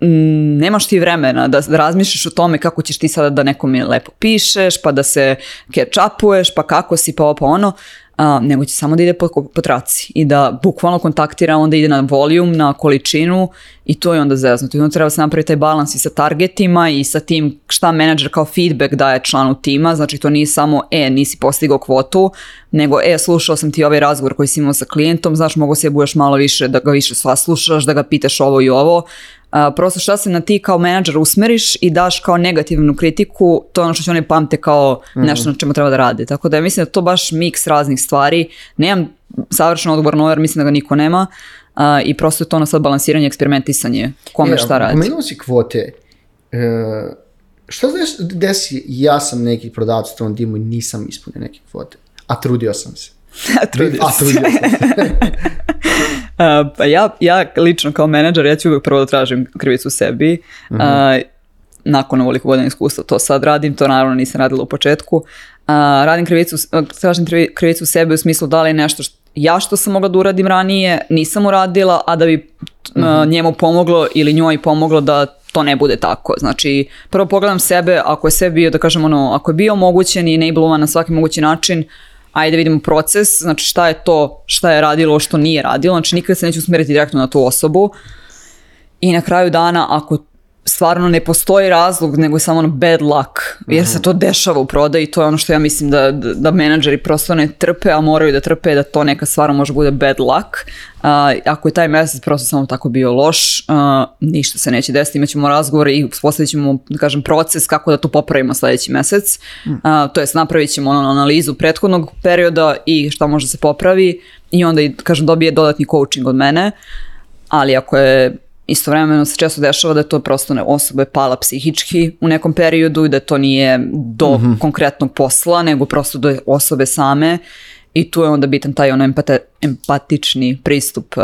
mm, nemaš ti vremena da razmišljaš o tome kako ćeš ti sada da nekom lepo pišeš, pa da se catch upuješ, pa kako si, pa ovo, pa ono a, nego će samo da ide po, traci i da bukvalno kontaktira, onda ide na volijum, na količinu i to je onda zeznuto. I onda treba se napraviti taj balans i sa targetima i sa tim šta menadžer kao feedback daje članu tima, znači to nije samo e, nisi postigao kvotu, nego e, slušao sam ti ovaj razgovor koji si imao sa klijentom, znaš, mogo se buješ malo više, da ga više sva slušaš, da ga pitaš ovo i ovo, prosto šta se na ti kao menadžer usmeriš i daš kao negativnu kritiku, to je ono što će oni pamte kao mhm. nešto na čemu treba da rade. Tako da ja mislim da to baš miks raznih stvari. Nemam savršen odgovor na ovaj, jer mislim da ga niko nema. I prosto je to ono sad balansiranje, eksperimentisanje, kome šta radi. Pomenuo si kvote. E, šta znaš, desi, ja sam neki prodavac u tom dimu i nisam ispunio neke kvote. A trudio sam se. [LAUGHS] trudio, a, trudio sam se. [LAUGHS] pa ja, ja lično kao menadžer, ja ću uvijek prvo da tražim krivicu sebi. Mhm. nakon ovoliko godina iskustva to sad radim, to naravno nisam radila u početku. radim krivicu, tražim krivicu sebi u smislu da li je nešto što ja što sam mogla da uradim ranije, nisam uradila, a da bi mhm. njemu pomoglo ili njoj pomoglo da to ne bude tako. Znači, prvo pogledam sebe, ako je sve bio, da kažem, ono, ako je bio omogućen i enablovan na svaki mogući način, ajde vidimo proces, znači šta je to, šta je radilo, što nije radilo, znači nikad se neću usmjeriti direktno na tu osobu. I na kraju dana, ako stvarno ne postoji razlog nego je samo ono bad luck jer se mhm. to dešava u prodaji to je ono što ja mislim da, da, menadžeri prosto ne trpe a moraju da trpe da to neka stvarno može bude bad luck ako je taj mjesec prosto samo tako bio loš ništa se neće desiti imat ćemo razgovor i uspostavit ćemo da kažem proces kako da to popravimo sljedeći mjesec mhm. to jest napravit ćemo ono, analizu prethodnog perioda i šta može se popravi i onda kažem dobije dodatni coaching od mene ali ako je istovremeno se često dešava da je to prosto ne, osoba pala psihički u nekom periodu i da to nije do mhm. konkretnog posla, nego prosto do osobe same i tu je onda bitan taj ono empate, empatični pristup e,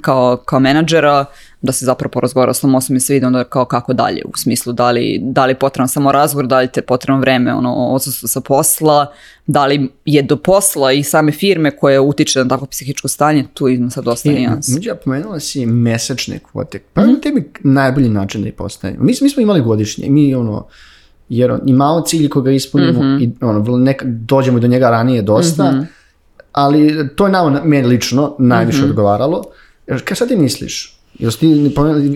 kao, kao menadžera, da se zapravo porazgovara s tom osobom i se onda kao kako dalje, u smislu da li, da je potreban samo razgovor, da li te potrebno vreme ono, odsustvo sa posla, da li je do posla i same firme koje utiče na takvo psihičko stanje, tu ima sad dosta e, nijans. Među, pomenula si mesečne kvote, pa mm. tebi najbolji način da je Mi, mi smo imali godišnje, mi ono, jer on, imamo cilj koga ispunimo mm i ono, dođemo do njega ranije dosta, mm ali to je nama, meni lično, najviše mm -hmm. odgovaralo. Kaj sad ti misliš? Jel ti,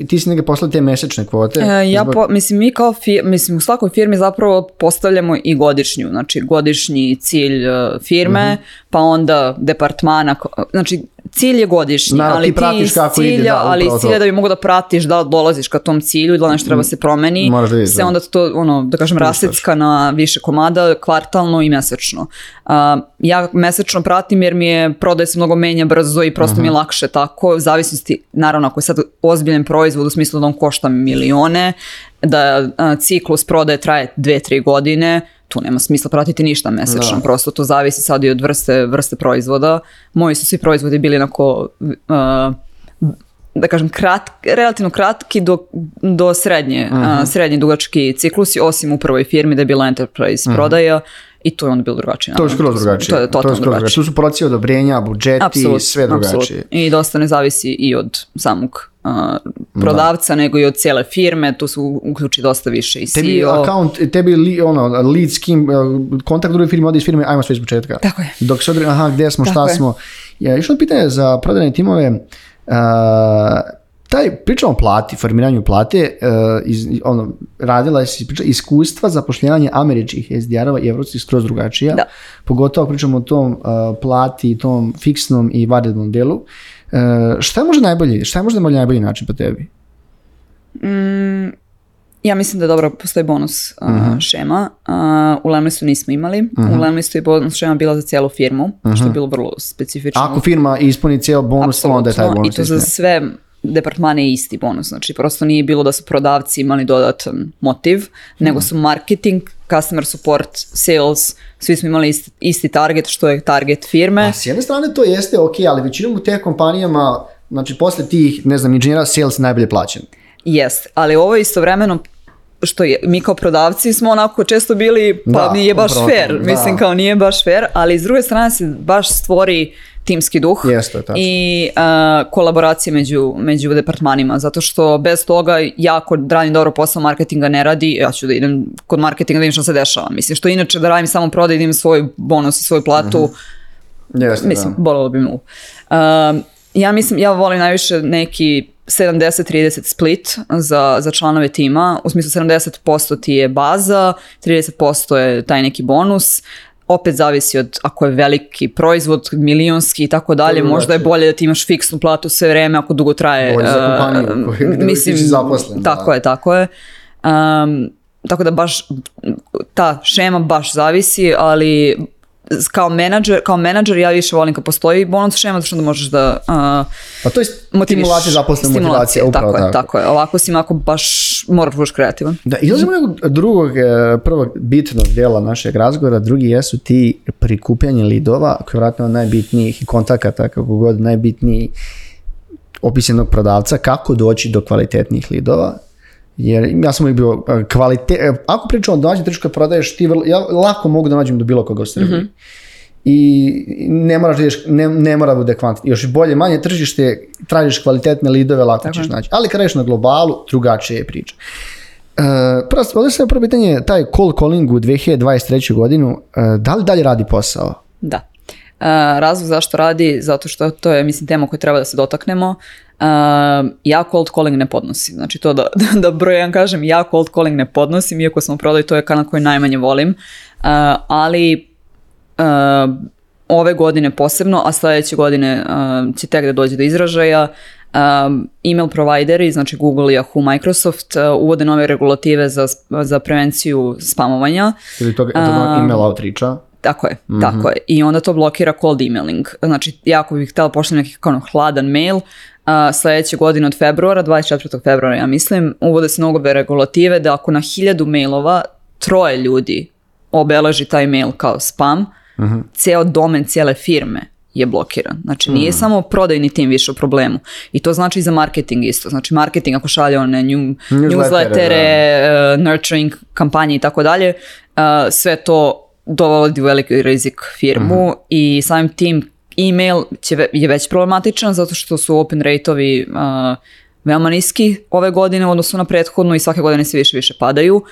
ti si negdje poslali te mesečne kvote? E, ja, mislim, mi kao mislim, u svakoj firmi zapravo postavljamo i godišnju, znači godišnji cilj e, firme, mhm. pa onda departmana, znači cilj je godišnji, ali ti, pratiš cilja, da, ali iz da bi mogao da pratiš da dolaziš ka tom cilju i da nešto treba mm, se promeni, da se onda to, ono, da kažem, rasecka na više komada, kvartalno i mesečno. ja mesečno pratim jer mi je prodaj se mnogo menja brzo i prosto mi je mhm. lakše tako, u zavisnosti, naravno, ako je sad ozbiljen proizvod u smislu da on košta milione, da ciklus prodaje traje dve, tri godine, tu nema smisla pratiti ništa mesečno. Prosto to zavisi sad i od vrste, vrste proizvoda. Moji su svi proizvodi bili onako, da kažem, krat, relativno kratki do, do srednje, mhm. srednji dugački ciklusi, osim u prvoj firmi da je bila enterprise mhm. prodaja i to je onda bilo drugačije. To je skroz drugačije. To je totalno to je drugačije. Tu su procije odobrenja, budžeti, absolut, sve drugačije. Absolut. I dosta ne zavisi i od samog uh, prodavca, da. nego i od cijele firme, tu su uključi dosta više i CEO. Tebi e account, tebi li, ono, lead skim, e, kontakt druge firme, odi iz firme, ajmo sve iz početka. Tako je. Dok se odre, aha, gdje smo, Tako šta je. smo. Ja, još od pitanje za prodajne timove, uh, taj, pričamo plati, formiranju plate, e, iz, ono, radila je iskustva zapošljavanja američkih SDR-ova i evropskih skroz drugačija. Da. Pogotovo pričamo o tom uh, plati, tom fiksnom i varednom delu. Uh, šta je možda najbolji, šta je možda najbolji način po tebi? Mm, ja mislim da dobro postoji bonus mhm. šema. Uh, u Lemlistu nismo imali. Mhm. U Lemlistu je bonus šema bila za cijelu firmu, što je mhm. bilo vrlo specifično. Ako firma ispuni cijel bonus, onda je taj bonus. I to za sve departman je isti bonus. Znači prosto nije bilo da su prodavci imali dodatan motiv, nego mhm. su marketing, customer support, sales, svi smo imali isti, target što je target firme. A s jedne strane to jeste ok, ali većinom u te kompanijama, znači posle tih, ne znam, inženjera sales najbolje plaćen. Jest, ali ovo je istovremeno što je, mi kao prodavci smo onako često bili, pa da, nije baš fair, mislim kao nije baš fair, ali s druge strane se baš stvori timski duh i uh, kolaboracije među, među departmanima, zato što bez toga jako radim dobro posao marketinga ne radi, ja ću da idem kod marketinga da vidim što se dešava. Mislim, što inače da radim samo prodaj, idem svoj bonus i svoju platu, mm Jeste, mislim, da. bolelo bi mu. E, ja mislim, ja volim najviše neki 70-30 split za, za članove tima, u smislu 70% ti je baza, 30% je taj neki bonus, opet zavisi od ako je veliki proizvod, milionski i tako dalje, možda je znači- bolje da ti imaš fiksnu platu sve vrijeme ako dugo traje. Bolje za e, kompaniju, mislim, zaposlen. Tako je, tako je. Um, tako da baš ta šema baš zavisi, ali kao menadžer, kao menadžer ja više volim kad postoji bonus šema, zato da možeš da uh, Pa to je stimulacija zaposlena motivacija, upravo tako. Tako je, tako je. Ovako si ako baš moraš baš kreativan. Da, i drugog, e, prvog bitnog dijela našeg razgovora, drugi jesu ti prikupljanje lidova, koji je vratno najbitnijih kontakata, kako god najbitniji opisanog prodavca, kako doći do kvalitetnih lidova jer ja sam uvijek bio e, e, Ako pričamo o domaćem tržištu prodaješ, ti vrlo, ja lako mogu da nađem do bilo koga u Srbiji. Mhm. I ne moraš ne, mora bude Još bolje, manje tržište, tražiš kvalitetne lidove, lako ćeš naći. Ali kada na globalu, drugačije je priča. Uh, prosto, ovdje se prvo pitanje, taj call calling u 2023. godinu, da li dalje radi posao? Da. E, razlog zašto radi, zato što to je, mislim, tema koju treba da se dotaknemo. Uh, e, ja cold calling ne podnosim. Znači to da, [LAUGHS] da, da kažem, jako cold calling ne podnosim, iako u prodaju, to je kanal koji najmanje volim. Uh, ali uh, ove godine posebno, a sljedeće godine će tek da dođe do izražaja, email provideri, znači Google, Yahoo, Microsoft, uvode nove regulative za, za prevenciju spamovanja. Ili to email outreacha? Tako je, mhm. tako je. I onda to blokira cold emailing. Znači, ja ako bih htjela pošli neki ono, hladan mail, uh, sljedeće godine od februara, 24. februara ja mislim, uvode se nogove regulative da ako na hiljadu mailova troje ljudi obeleži taj mail kao spam, mm ceo domen cijele firme je blokiran. Znači nije mhm. samo prodajni tim više u problemu. I to znači i za marketing isto. Znači marketing ako šalje one new, newslettere, newslettere e, nurturing kampanje i tako dalje, e, sve to dovodi u veliki rizik firmu mhm. i samim tim email će, je već problematičan zato što su open rate-ovi veoma niski ove godine u odnosu na prethodnu i svake godine se više više padaju.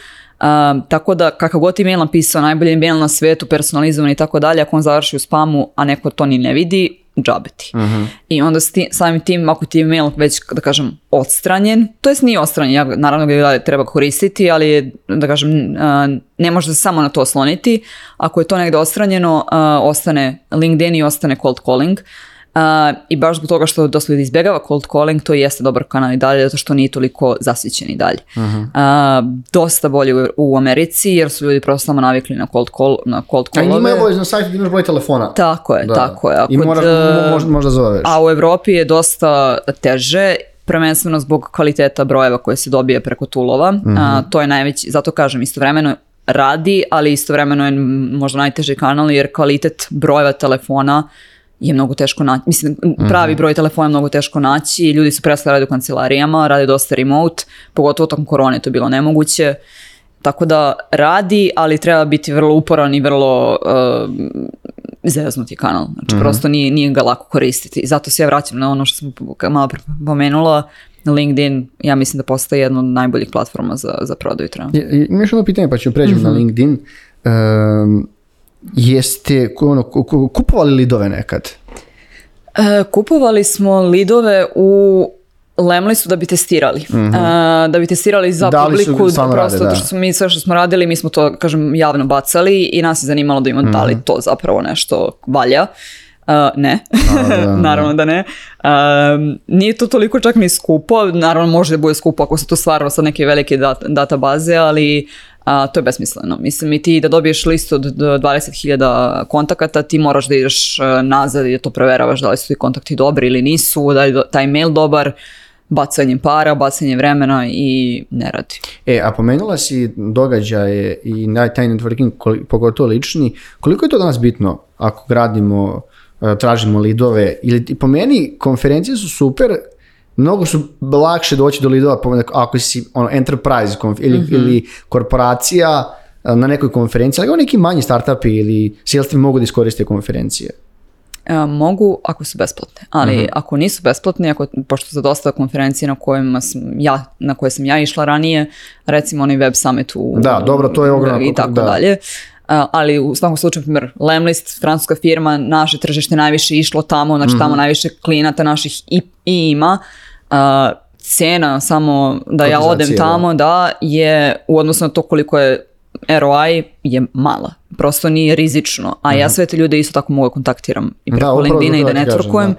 tako da kakav god e-mail napisao, najbolji email na svetu, personalizovan i tako dalje, ako on završi u spamu, a neko to ni ne vidi, džabiti Uh mhm. I onda samim tim, ako ti je mail već, da kažem, odstranjen, to jest nije odstranjen, ja, naravno ga treba koristiti, ali da kažem, ne se samo na to osloniti. Ako je to negdje odstranjeno, ostane LinkedIn i ostane cold calling. I baš zbog toga što dosta ljudi izbjegava cold calling, to jeste dobar kanal i dalje, zato što nije toliko zasvićen i dalje. Mhm. dosta bolje u, Americi, jer su ljudi prosto samo navikli na cold call. Na cold call a ima je na sajtu imaš broj telefona. Tako je, tako je. I možda, zoveš. A u Europi je dosta teže prvenstveno zbog kvaliteta brojeva koje se dobije preko tulova. Mhm. to je najveći, zato kažem, istovremeno radi, ali istovremeno je možda najteži kanal jer kvalitet brojeva telefona je mnogo teško naći. Mislim, mhm. pravi broj telefona je mnogo teško naći. Ljudi su prestali raditi u kancelarijama, rade dosta remote, pogotovo tokom korone to bilo nemoguće. Tako da radi, ali treba biti vrlo uporan i vrlo uh, eh, zeznuti kanal. Znači, mhm. prosto nije, nije ga lako koristiti. Zato se ja vraćam na ono što sam malo pomenula. LinkedIn, ja mislim da postaje jedna od najboljih platforma za, za prodaju Imaš jedno pitanje, pa ću preći na mhm. LinkedIn. Jeste ono, kupovali lidove nekad? E, kupovali smo lidove u lemli su da bi testirali. Mhm. E, da bi testirali za publiku, prosto mi sve što smo radili, mi smo to, kažem, javno bacali i nas je zanimalo da imamo mm da li mhm. to zapravo nešto valja. E, ne, naravno da [LAUGHS] ne. nije to toliko čak ni skupo, naravno može da bude skupo ako se to stvarno sa neke velike dat databaze, ali a, to je besmisleno. Mislim i ti da dobiješ listu od 20.000 kontakata, ti moraš da ideš e, nazad i da to preveravaš da li su ti kontakti dobri ili nisu, da je taj mail dobar, bacanjem para, bacanjem vremena i ne radi. E, a pomenula si događaje i taj networking, pogotovo lični, koliko je to danas bitno ako gradimo e, tražimo lidove ili po meni konferencije su super mnogo su lakše doći do lidova ako si ono, enterprise ili, mhm. ili korporacija eh, na nekoj konferenciji, ali neki manji startupi ili sales mogu da iskoriste konferencije. Eh, mogu ako su besplatne, ali mhm. ako nisu besplatne, ako, pošto za dosta konferencije na, kojima sam ja, na koje sam ja išla ranije, recimo onaj web summit u... Da, dobro, to je ogromno. I tako dalje. Eh, ali u svakom slučaju, primjer, Lemlist, francuska firma, naše tržište najviše išlo tamo, znači mhm. tamo najviše klijenata naših i ima, Cena cijena samo da ja odem tamo da je u odnosu na to koliko je ROI je mala. Prosto nije rizično. A ja mhm. sve te ljude isto tako mogu kontaktiram i preko LinkedIna i da networkujem.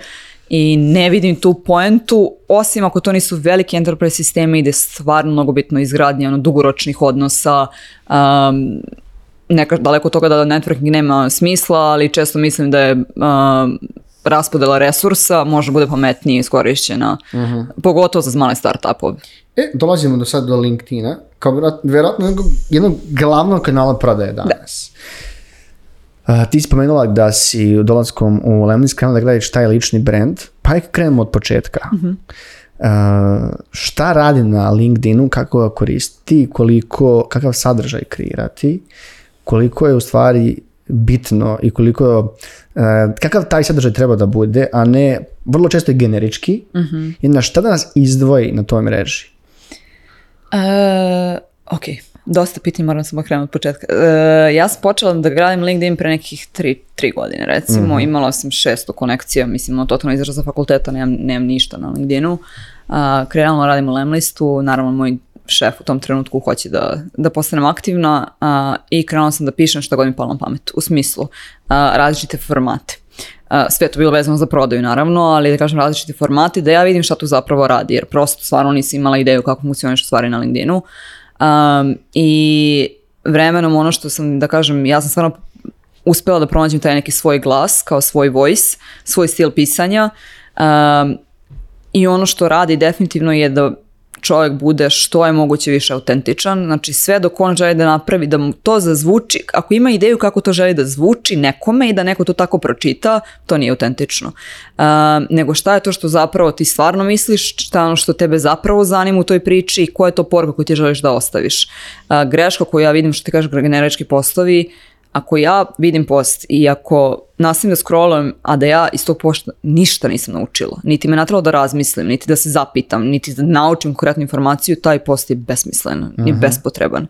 I ne vidim tu poentu, osim ako to nisu veliki enterprise sistemi gdje je stvarno mnogo bitno izgradnje ono, dugoročnih odnosa, daleko od toga da networking nema smisla, ali često mislim da je raspodela resursa može bude pametnije iskorišćena, mhm. pogotovo za male startupove. E, dolazimo do sad do LinkedIna, kao vjerojatno jednog glavnog kanala prodaje danas. Da. Uh, ti spomenula da si u Dolanskom u Lemnis krenula da gledaš taj lični brand, pa je krenemo od početka. Mhm. šta radi na LinkedInu, kako ga koristiti, koliko, kakav sadržaj kreirati, koliko je u stvari bitno i koliko e, kakav taj sadržaj treba da bude, a ne vrlo često je generički. Mhm. na šta da nas izdvoji na toj mreži? Uh, ok, dosta pitanja, moram samo krenuti od početka. E, ja sam počela da gradim LinkedIn pre nekih tri, godine, recimo. Mhm. Imala sam šestu konekciju, mislim, ono, totalno za fakulteta, nemam, nemam ništa na LinkedInu. Uh, radim u Lemlistu, naravno moj šef u tom trenutku hoće da, da postanem aktivna i krenula sam da pišem što god mi palo na pamet, u smislu različite formate. sve to bilo vezano za prodaju naravno, ali da kažem različiti formati da ja vidim šta tu zapravo radi, jer prosto stvarno nisam imala ideju kako funkcioniš stvari na LinkedInu. I vremenom ono što sam, da kažem, ja sam stvarno uspela da pronađem taj neki svoj glas, kao svoj voice, svoj stil pisanja. I ono što radi definitivno je da čovjek bude što je moguće više autentičan, znači sve dok on želi da napravi, da mu to zazvuči, ako ima ideju kako to želi da zvuči nekome i da neko to tako pročita, to nije autentično. E, nego šta je to što zapravo ti stvarno misliš, šta je ono što tebe zapravo zanima u toj priči i koja je to poruka koju ti želiš da ostaviš. Uh, greška koju ja vidim što ti kažeš generički poslovi, ako ja vidim post i ako nastavim da scrollam, a da ja iz tog pošta ništa nisam naučilo, niti me natralo da razmislim, niti da se zapitam, niti da naučim konkretnu informaciju, taj post je besmislen uh mhm. i bespotreban.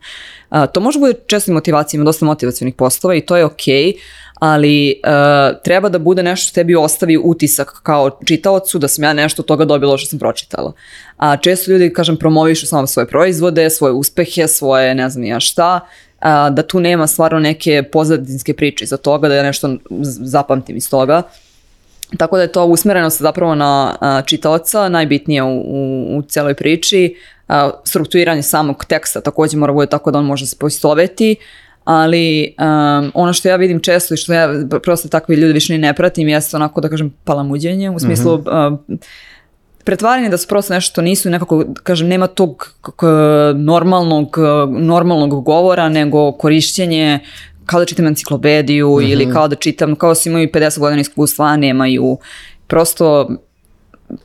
to može bude često motivacija, ima dosta motivacijnih postova i to je ok, ali e, treba da bude nešto što tebi ostavi utisak kao čitaocu da sam ja nešto od toga dobila što sam pročitala. A često ljudi, kažem, promovišu samo svoje proizvode, svoje uspehe, svoje ne znam ja šta, a, da tu nema stvarno neke pozadinske priče za toga, da ja nešto zapamtim iz toga. Tako da je to usmjerenost zapravo na a, čitaoca najbitnije u, u, u cijeloj priči. A, strukturiranje samog teksta također mora bude tako da on može se ali ono što ja vidim često i što ja prosto takvi ljudi više ni ne pratim jeste onako da kažem palamuđenje u smislu mhm pretvaranje da su prosto nešto nisu nekako, kažem, nema tog normalnog, normalnog govora, nego korišćenje kao da čitam enciklopediju mhm. ili kao da čitam, kao si imaju 50 godina iskustva, a nemaju. Prosto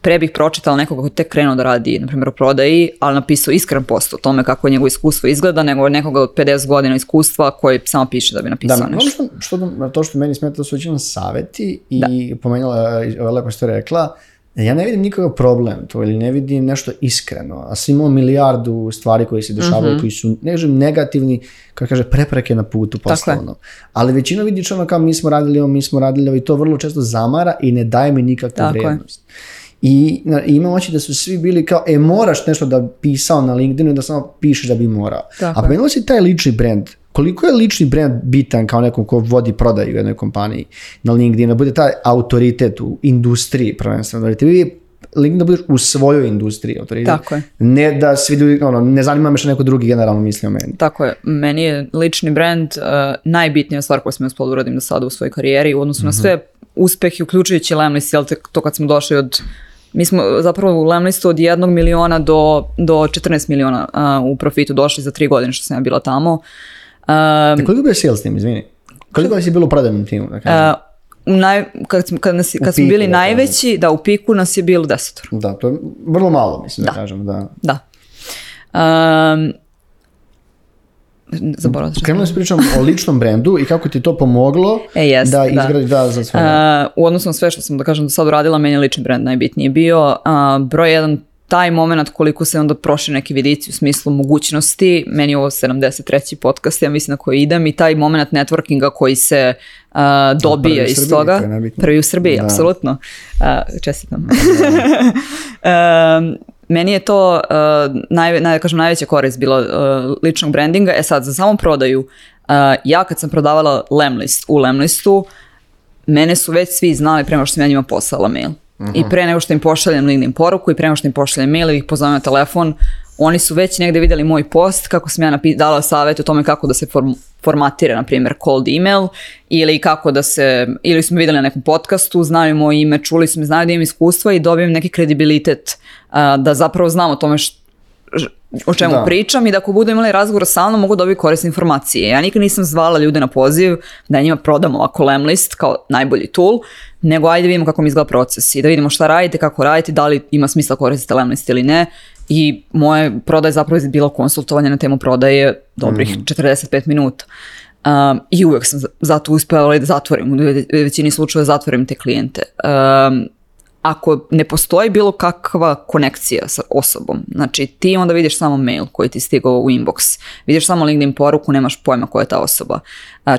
pre bih pročitala nekoga koji tek krenuo da radi, na primjer, u prodaji, ali napisao iskren post o tome kako njegovo iskustvo izgleda, nego nekoga od 50 godina iskustva koji samo piše da bi napisao da, nešto. Što, što, to što meni smeta su većinom saveti i da. pomenjala, e, lepo što je rekla, ja ne vidim nikakav problem to ili ne vidim nešto iskreno, a svi imamo milijardu stvari koje se dešavaju, mhm. koji su negativni, kako kaže, prepreke na putu poslovno. Ali većina vidi ono kao mi smo radili ovo, mi smo radili ovo i to vrlo često zamara i ne daje mi nikakvu Tako vrijednost. I, ima imam oči da su svi bili kao, e moraš nešto da pisao na LinkedInu i da samo pišeš da bi morao. Tako a pomenuo si taj lični brand, koliko je lični brand bitan kao nekom ko vodi prodaju u jednoj kompaniji na LinkedIn, da bude taj autoritet u industriji prvenstveno, da ti LinkedIn budeš u svojoj industriji autoritet. Ne da svi ljudi, ono, ne zanima me što neko drugi generalno misli o meni. Tako je. Meni je lični brand uh, najbitnija stvar koju sam ja do sada u svojoj karijeri u odnosu na mhm. sve uspehe, uključujući Lemlis, jel te, to kad smo došli od mi smo zapravo u Lemlistu od jednog miliona do, do 14 miliona uh, u profitu došli za tri godine što sam ja bila tamo. Um, koliko je bio sales tim, izvini? Koliko vas je bilo u prodajnom timu? Da e, naj, kad, kad, nas, kad smo bili najveći, da, u piku nas je bilo desetor. Da, to je vrlo malo, mislim da, da kažem. Da. da. Um, Zaboravno. Krenuli smo pričom o ličnom brendu i kako ti to pomoglo e, jest, da izgradi da, da za sve. Uh, u odnosu na sve što sam da kažem do sad uradila, meni je lični brend najbitniji bio. Uh, broj jedan taj moment koliko se onda prošli neki vidici u smislu mogućnosti, meni je ovo 73. podcast, ja mislim na koji idem i taj moment networkinga koji se uh, dobije iz toga. Prvi u Srbiji, da. apsolutno. Uh, čestitam. [LAUGHS] Um, meni je to uh, naj, naj, kažem, najveća korist bila ličnog brandinga. E sad, za samom prodaju, ja kad sam prodavala Lemlist u Lemlistu, mene su već svi znali prema što sam ja njima poslala mail. I pre nego što im pošaljem LinkedIn poruku i pre nego što im pošaljem mail ili ih pozovem na telefon, oni su već negde vidjeli moj post kako sam ja dala savjet o tome kako da se formatira, na primjer, cold email ili kako da se, ili smo vidjeli na nekom podcastu, znaju moje ime, čuli smo, znaju da imam iskustva i dobijem neki kredibilitet da zapravo znam o tome što o čemu pričam i da ako budu imali razgovor sa mnom mogu dobiti korisne informacije. Ja nikad nisam zvala ljude na poziv da njima prodam ovako Lemlist kao najbolji tool, nego ajde vidimo kako mi izgleda proces i da vidimo šta radite, kako radite, da li ima smisla koristiti Lemlist ili ne. I moje prodaje zapravo je bilo konsultovanje na temu prodaje dobrih 45 mhm. minuta. Um, I uvijek sam zato uspjela da zatvorim, u većini slučajeva zatvorim te klijente. Um, ako ne postoji bilo kakva konekcija sa osobom, znači ti onda vidiš samo mail koji ti stigao u inbox, vidiš samo LinkedIn poruku, nemaš pojma koja je ta osoba.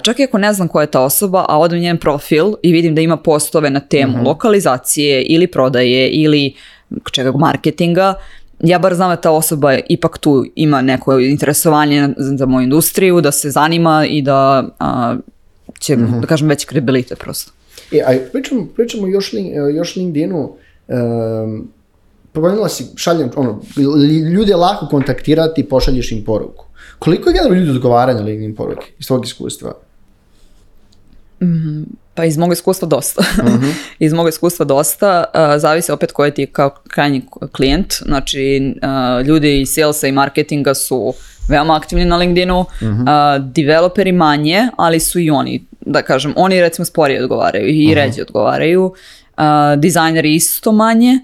čak i ako ne znam koja je ta osoba, a odem njen profil i vidim da ima postove na temu mhm. lokalizacije ili prodaje ili čega marketinga, ja bar znam da ta osoba ipak tu ima neko interesovanje za moju industriju, da se zanima i da će, mhm. da kažem, veći kredibilitet prosto. E, a pričamo, pričamo još, e, još LinkedInu, si, šaljem, ono, ljude lako kontaktirati pošalješ im poruku. Koliko je ljudi odgovara na LinkedIn poruke iz tvojeg iskustva? Mhm, pa iz mog iskustva dosta. Mhm. [LAUGHS] iz mog iskustva dosta. zavisi opet koji ti kao krajnji klijent. Znači, ljudi iz salesa i marketinga su veoma aktivni na LinkedInu, mhm. developeri manje, ali su i oni da kažem, oni recimo sporije odgovaraju i uh odgovaraju, uh, dizajneri isto manje,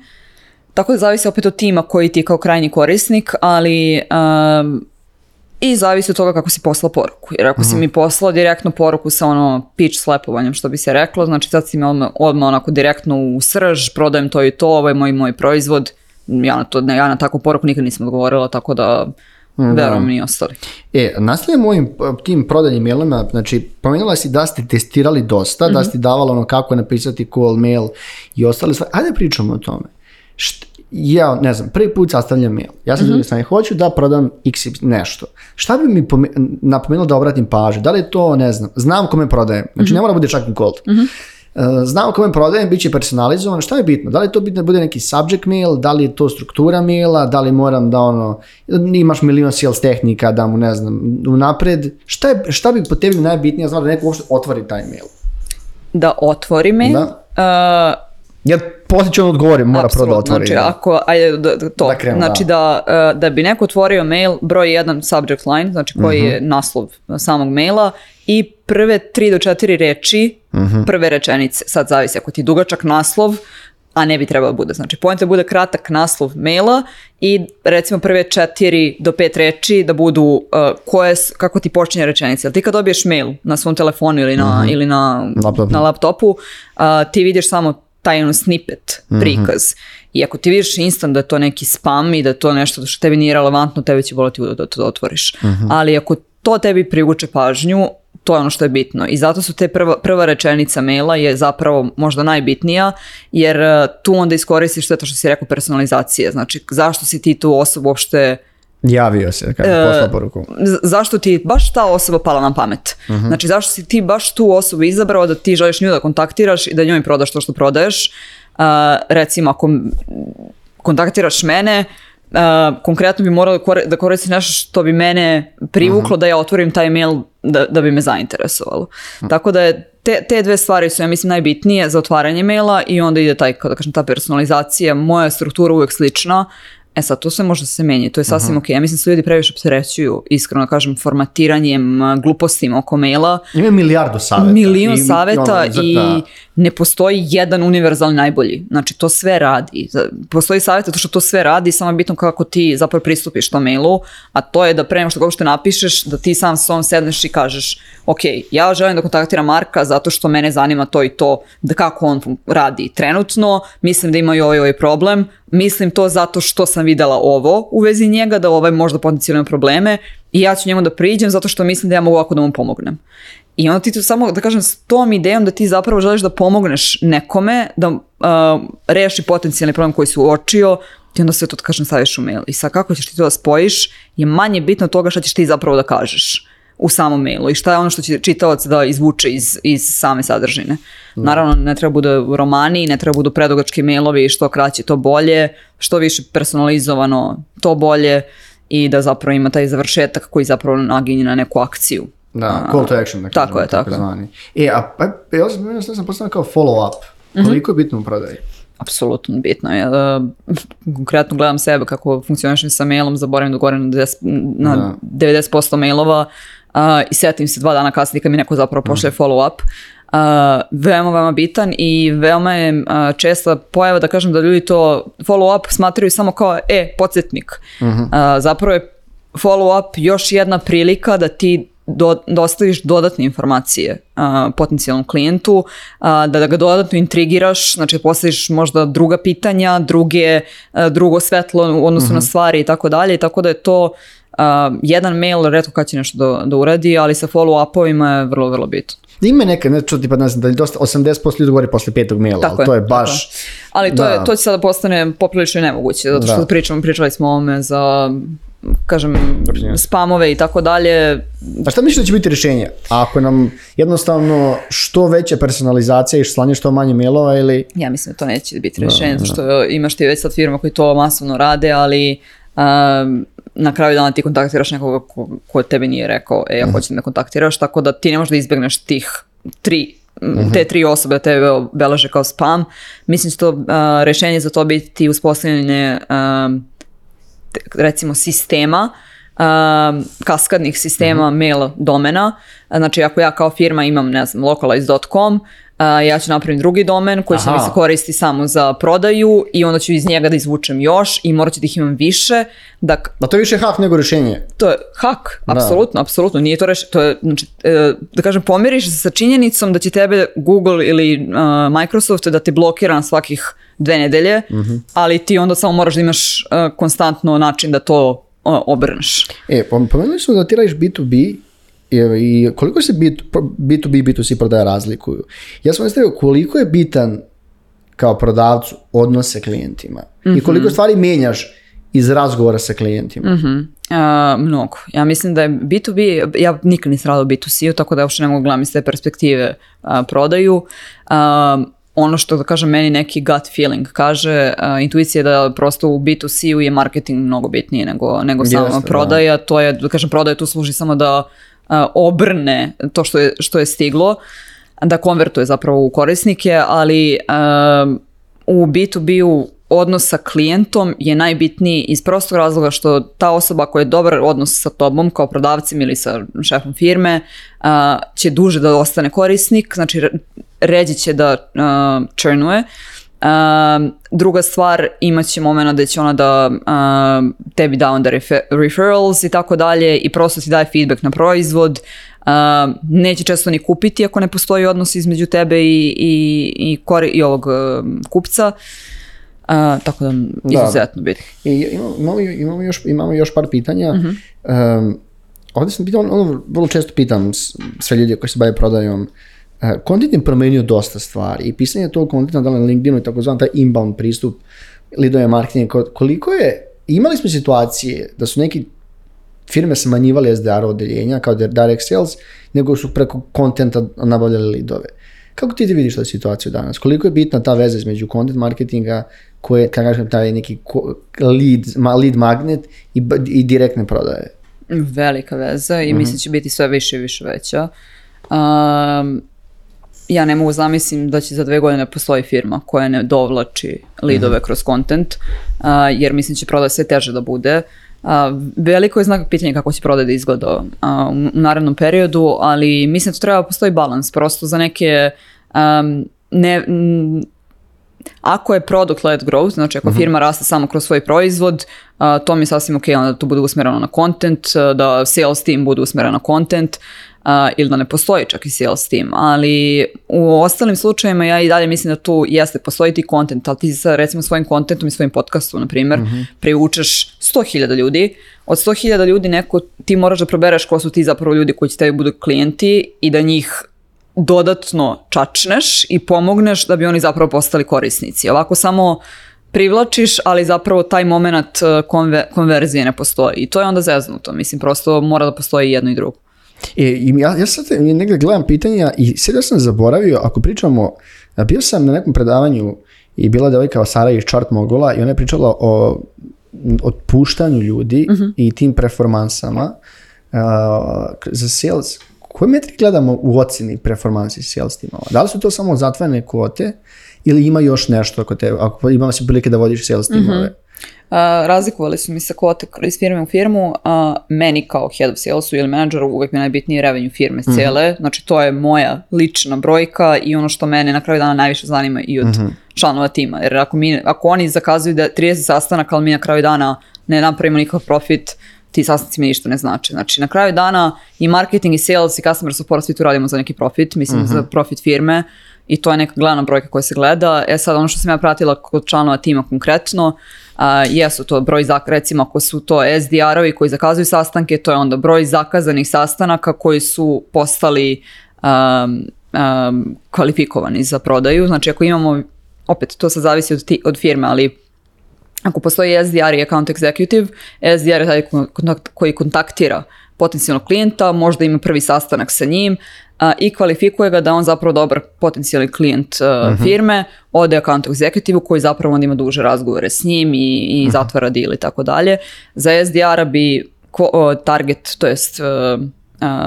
tako da zavisi opet od tima koji ti je kao krajnji korisnik, ali i zavisi od toga kako si posla poruku. Jer ako si mhm. mi poslao direktnu poruku sa ono pitch slepovanjem što bi se reklo, znači sad si mi odmah, odmah onako direktno u srž, prodajem to i to, ovo je moj moj proizvod, ja na, to, ja na takvu poruku nikad nisam odgovorila, tako da Verujem i ostali. E, nastavljamo mojim tim prodajnim mailima, znači pomenula si da ste testirali dosta, da mhm. ste davali ono kako napisati call mail i ostale stvari. Ajde pričamo o tome. ja, ne znam, prvi put sastavljam mail. Ja sam mm hoću da prodam x nešto. Šta bi mi da obratim pažnju? Da li je to, ne znam, znam kome prodajem. Znači mhm. ne mora bude čak i cold. Mhm. E, Znamo kome prodajem, bit će personalizovan, šta je bitno? Da li je to bitno da bude neki subject mail, da li je to struktura maila, da li moram da ono, imaš milion sales tehnika da mu ne znam, unapred, šta, je, šta bi po tebi najbitnije stvar da neko uopšte otvori taj mail? Da otvori mail? E, pozitivno odgovorim, mora prvo da otvori. Znači, ako, ajde, to, znači da. E, da, bi neko otvorio mail, broj jedan subject line, znači koji je mhm. naslov samog maila i prve tri do četiri reči, mhm. prve rečenice, sad zavisi ako ti je dugačak naslov, a ne bi trebalo bude. Znači, pojenta bude kratak naslov maila i recimo prve četiri do pet reči da budu e, koje, kako ti počinje rečenica. Jel ti kad dobiješ mail na svom telefonu ili na, mhm. ili na, na laptopu, ti vidiš samo taj ono snippet, mhm. prikaz. I ako ti vidiš instant da je to neki spam i da je to nešto što tebi nije relevantno, tebi će voliti da to otvoriš. Mhm. Ali ako to tebi privuče pažnju, to je ono što je bitno. I zato su te prva, prva rečenica maila je zapravo možda najbitnija, jer eh, tu onda iskoristiš sve to što si rekao personalizacije. Znači, zašto si ti tu osobu uopšte Javio se, kada je e, poslao poruku. Zašto ti baš ta osoba pala na pamet? Mhm. Znači, zašto si ti baš tu osobu izabrao da ti želiš nju da kontaktiraš i da njoj prodaš to što prodaješ? E, recimo, ako kontaktiraš mene, e, konkretno bi morala da koristi nešto što bi mene privuklo mhm. da ja otvorim taj mail da, bi me zainteresovalo. Mhm. Tako da je te, dve stvari su, ja mislim, najbitnije za otvaranje maila i onda ide taj, kažem, ta personalizacija. Moja struktura uvijek slična. E sad, to sve može se meni, to je sasvim mhm. ok. Ja mislim se ljudi previše opterećuju, iskreno kažem, formatiranjem, glupostima oko maila. Ima milijardu saveta. Milijun I, ono, i, ne postoji jedan univerzalni najbolji. Znači, to sve radi. Postoji savjet to što to sve radi, samo je bitno kako ti zapravo pristupiš tom mailu, a to je da prema što uopšte napišeš, da ti sam svom sedneš i kažeš, ok, ja želim da kontaktiram Marka zato što mene zanima to i to, da kako on radi trenutno, mislim da ima i ovaj, ovaj problem, mislim to zato što sam vidjela ovo u vezi njega, da ovaj možda potencijalno probleme i ja ću njemu da priđem zato što mislim da ja mogu ovako da mu pomognem. I onda ti tu samo, da kažem, s tom idejom da ti zapravo želiš da pomogneš nekome, da uh, reši potencijalni problem koji si uočio, ti onda sve to, da kažem, staviš u mail. I sad kako ćeš ti to da spojiš je manje bitno od toga što ćeš ti zapravo da kažeš u samom mailu i šta je ono što će čitavac da izvuče iz, iz same sadržine. Naravno, ne treba bude romani, ne treba budu predugački mailovi, što kraće to bolje, što više personalizovano to bolje i da zapravo ima taj završetak koji zapravo naginje na neku akciju. Da, call to action. tako je, tako, E, a pa, ja sam, kao follow up. Mhm. Koliko je bitno u prodaji? apsolutno bitno. Ja, e, konkretno gledam sebe kako funkcionišem sa mailom, zaboravim da gore na 90% mailova, Uh, i setim se dva dana kasnije kad mi neko zapravo pošle mm. follow up. Uh, veoma, veoma bitan i veoma je uh, česta pojava da kažem da ljudi to follow up smatraju samo kao e, podsjetnik. Mhm. Uh, zapravo je follow up još jedna prilika da ti dostaviš dodatne informacije potencijalnom klijentu, da ga dodatno intrigiraš, znači postaviš možda druga pitanja, druge, drugo svetlo u odnosu na mhm. stvari i tako dalje, tako da je to Uh, jedan mail redko kad će nešto do, uredi, uradi, ali sa follow-upovima je vrlo, vrlo bitno. Ima neke, ne čuti, pa ne znam, da dosta, 80% ljudi govori posle petog maila, ali to je baš... Ali to, da. je, to će sada postane poprilično nemoguće, zato što da. pričamo, pričali smo o ovome za kažem, spamove i tako dalje. Pa šta misliš da će biti rješenje? Ako nam jednostavno što veća personalizacija i slanje što manje mailova ili... Ja mislim da to neće biti rješenje, zato što imaš ti već sad firma koji to masovno rade, ali ehm, na kraju dana ti kontaktiraš nekoga ko, ko tebi nije rekao, e, ja mhm. hoću da me kontaktiraš, tako da ti ne možeš da izbjegneš tih tri mhm. te tri osobe tebe obelaže kao spam. Mislim što uh, za to biti uspostavljanje recimo sistema kaskadnih sistema mhm. mail domena. Znači ako ja kao firma imam ne znam localize.com ja ću napraviti drugi domen koji će mi se koristi samo za prodaju i onda ću iz njega da izvučem još i morat ću da ih imam više. Da... to je više hak nego rješenje. To je hak, apsolutno, apsolutno. Nije to reš... To je, znači, e, da kažem, pomiriš se sa činjenicom da će tebe Google ili e, Microsoft da te blokira na svakih dve nedelje, mhm. ali ti onda samo moraš da imaš e, konstantno način da to obrneš. E, pomenuli smo da ti radiš B2B i koliko se B, 2 b i B2C prodaje razlikuju. Ja sam nastavio koliko je bitan kao prodavcu odnos sa klijentima i mhm. koliko stvari mijenjaš iz razgovora sa klijentima. Mm mnogo. Ja mislim da je B2B, ja nikad nisam radila B2C-u, tako da uopšte ne mogu gledati iz te perspektive prodaju. ono što da kažem meni neki gut feeling kaže, uh, intuicija da prosto u B2C-u je marketing mnogo bitnije nego, nego sama prodaja, to je, da kažem prodaja tu služi samo da E, obrne to što je, što je stiglo, da konvertuje zapravo u korisnike, ali e, u B2B-u odnos sa klijentom je najbitniji iz prostog razloga što ta osoba koja je dobar odnos sa tobom kao prodavcem ili sa šefom firme e, će duže da ostane korisnik, znači ređi će da churnuje druga stvar, imat će momena da će ona da tebi da onda refer- referrals i tako dalje i prosto ti daje feedback na proizvod. neće često ni kupiti ako ne postoji odnos između tebe i, i, i, i ovog kupca. Uh, tako da izuzetno bitno. imamo, imamo, još, imamo još par pitanja. Uh-huh. ovdje sam pitao, ono vrlo često pitam sve ljudi koji se bave prodajom E, content je promenio dosta stvari i pisanje tog kontenta na LinkedInu i takozvan taj inbound pristup lidove marketinga, koliko je, imali smo situacije da su neki firme smanjivali SDR odeljenja kao direct sales, nego su preko kontenta nabavljali lidove. Kako ti, ti vidiš tu situaciju danas? Koliko je bitna ta veza između content marketinga koje, kada kažem, taj neki lead, lead magnet i, direktne prodaje? Velika veza i mhm. mislim će biti sve više i više veća ja ne mogu zamislim da će za dve godine postoji firma koja ne dovlači lidove mhm. kroz content, jer mislim će prodaj sve teže da bude. veliko je znak pitanja kako će prodaj da izgleda u narednom periodu, ali mislim da treba postoji balans, prosto za neke ne, ako je product led growth, znači ako mhm. firma raste samo kroz svoj proizvod, to mi je sasvim ok, onda da to bude usmjereno na content, da sales team bude usmjereno na content, ili da ne postoji čak i sjel s tim, ali u ostalim slučajevima ja i dalje mislim da tu jeste, postoji ti kontent, ali ti sa recimo svojim kontentom i svojim podcastom, na primjer, mm privučeš 100.000 ljudi, od 100.000 ljudi neko, ti moraš da probereš ko su ti zapravo ljudi koji će tebi budu klijenti i da njih dodatno čačneš i pomogneš da bi oni zapravo postali korisnici. Ovako samo privlačiš, ali zapravo taj moment e, konverzije ne postoji. I to je onda zeznuto. Mislim, prosto mora da postoji jedno i drugo. E, ja, ja sad negdje gledam pitanja i da sam zaboravio, ako pričamo, bio sam na nekom predavanju i bila devojka Sara iz Chart Mogola i ona je pričala o otpuštanju ljudi mhm. i tim performansama za sales. Koje metri gledamo u ocjeni performansi sales timova? Da li su to samo zatvorene kvote ili ima još nešto ako, te, ako imamo se prilike da vodiš sales timove? Mhm. Uh, razlikovali su mi se kvote iz firme u firmu. Uh, meni kao head of salesu ili menadžeru uvek mi je najbitniji revenue firme mm cijele. Znači to je moja lična brojka i ono što mene na kraju dana najviše zanima i od mhm. članova tima. Jer ako, mi, ako oni zakazuju da 30 sastanaka, ali mi na kraju dana ne napravimo nikakav profit, ti sastanci mi ništa ne znače. Znači, na kraju dana i marketing i sales i customer support svi tu radimo za neki profit, mislim za mhm. profit firme i to je neka glavna brojka koja se gleda. E sad, ono što sam ja pratila kod članova tima konkretno, jesu to broj zak recimo ako su to SDR-ovi koji zakazuju sastanke, to je onda broj zakazanih sastanaka koji su postali um, um, kvalifikovani za prodaju. Znači ako imamo opet to sad zavisi od, od firme, ali ako postoji SDR i account executive, SDR je taj koji kontaktira potencijalnog klijenta, možda ima prvi sastanak sa njim, i kvalifikuje ga da on zapravo dobar potencijalni klijent uh-huh. firme, ode account executive koji zapravo onda ima duže razgovore s njim i, i mhm. zatvara deal i tako dalje. Za SDR-a bi ko, target, to jest e,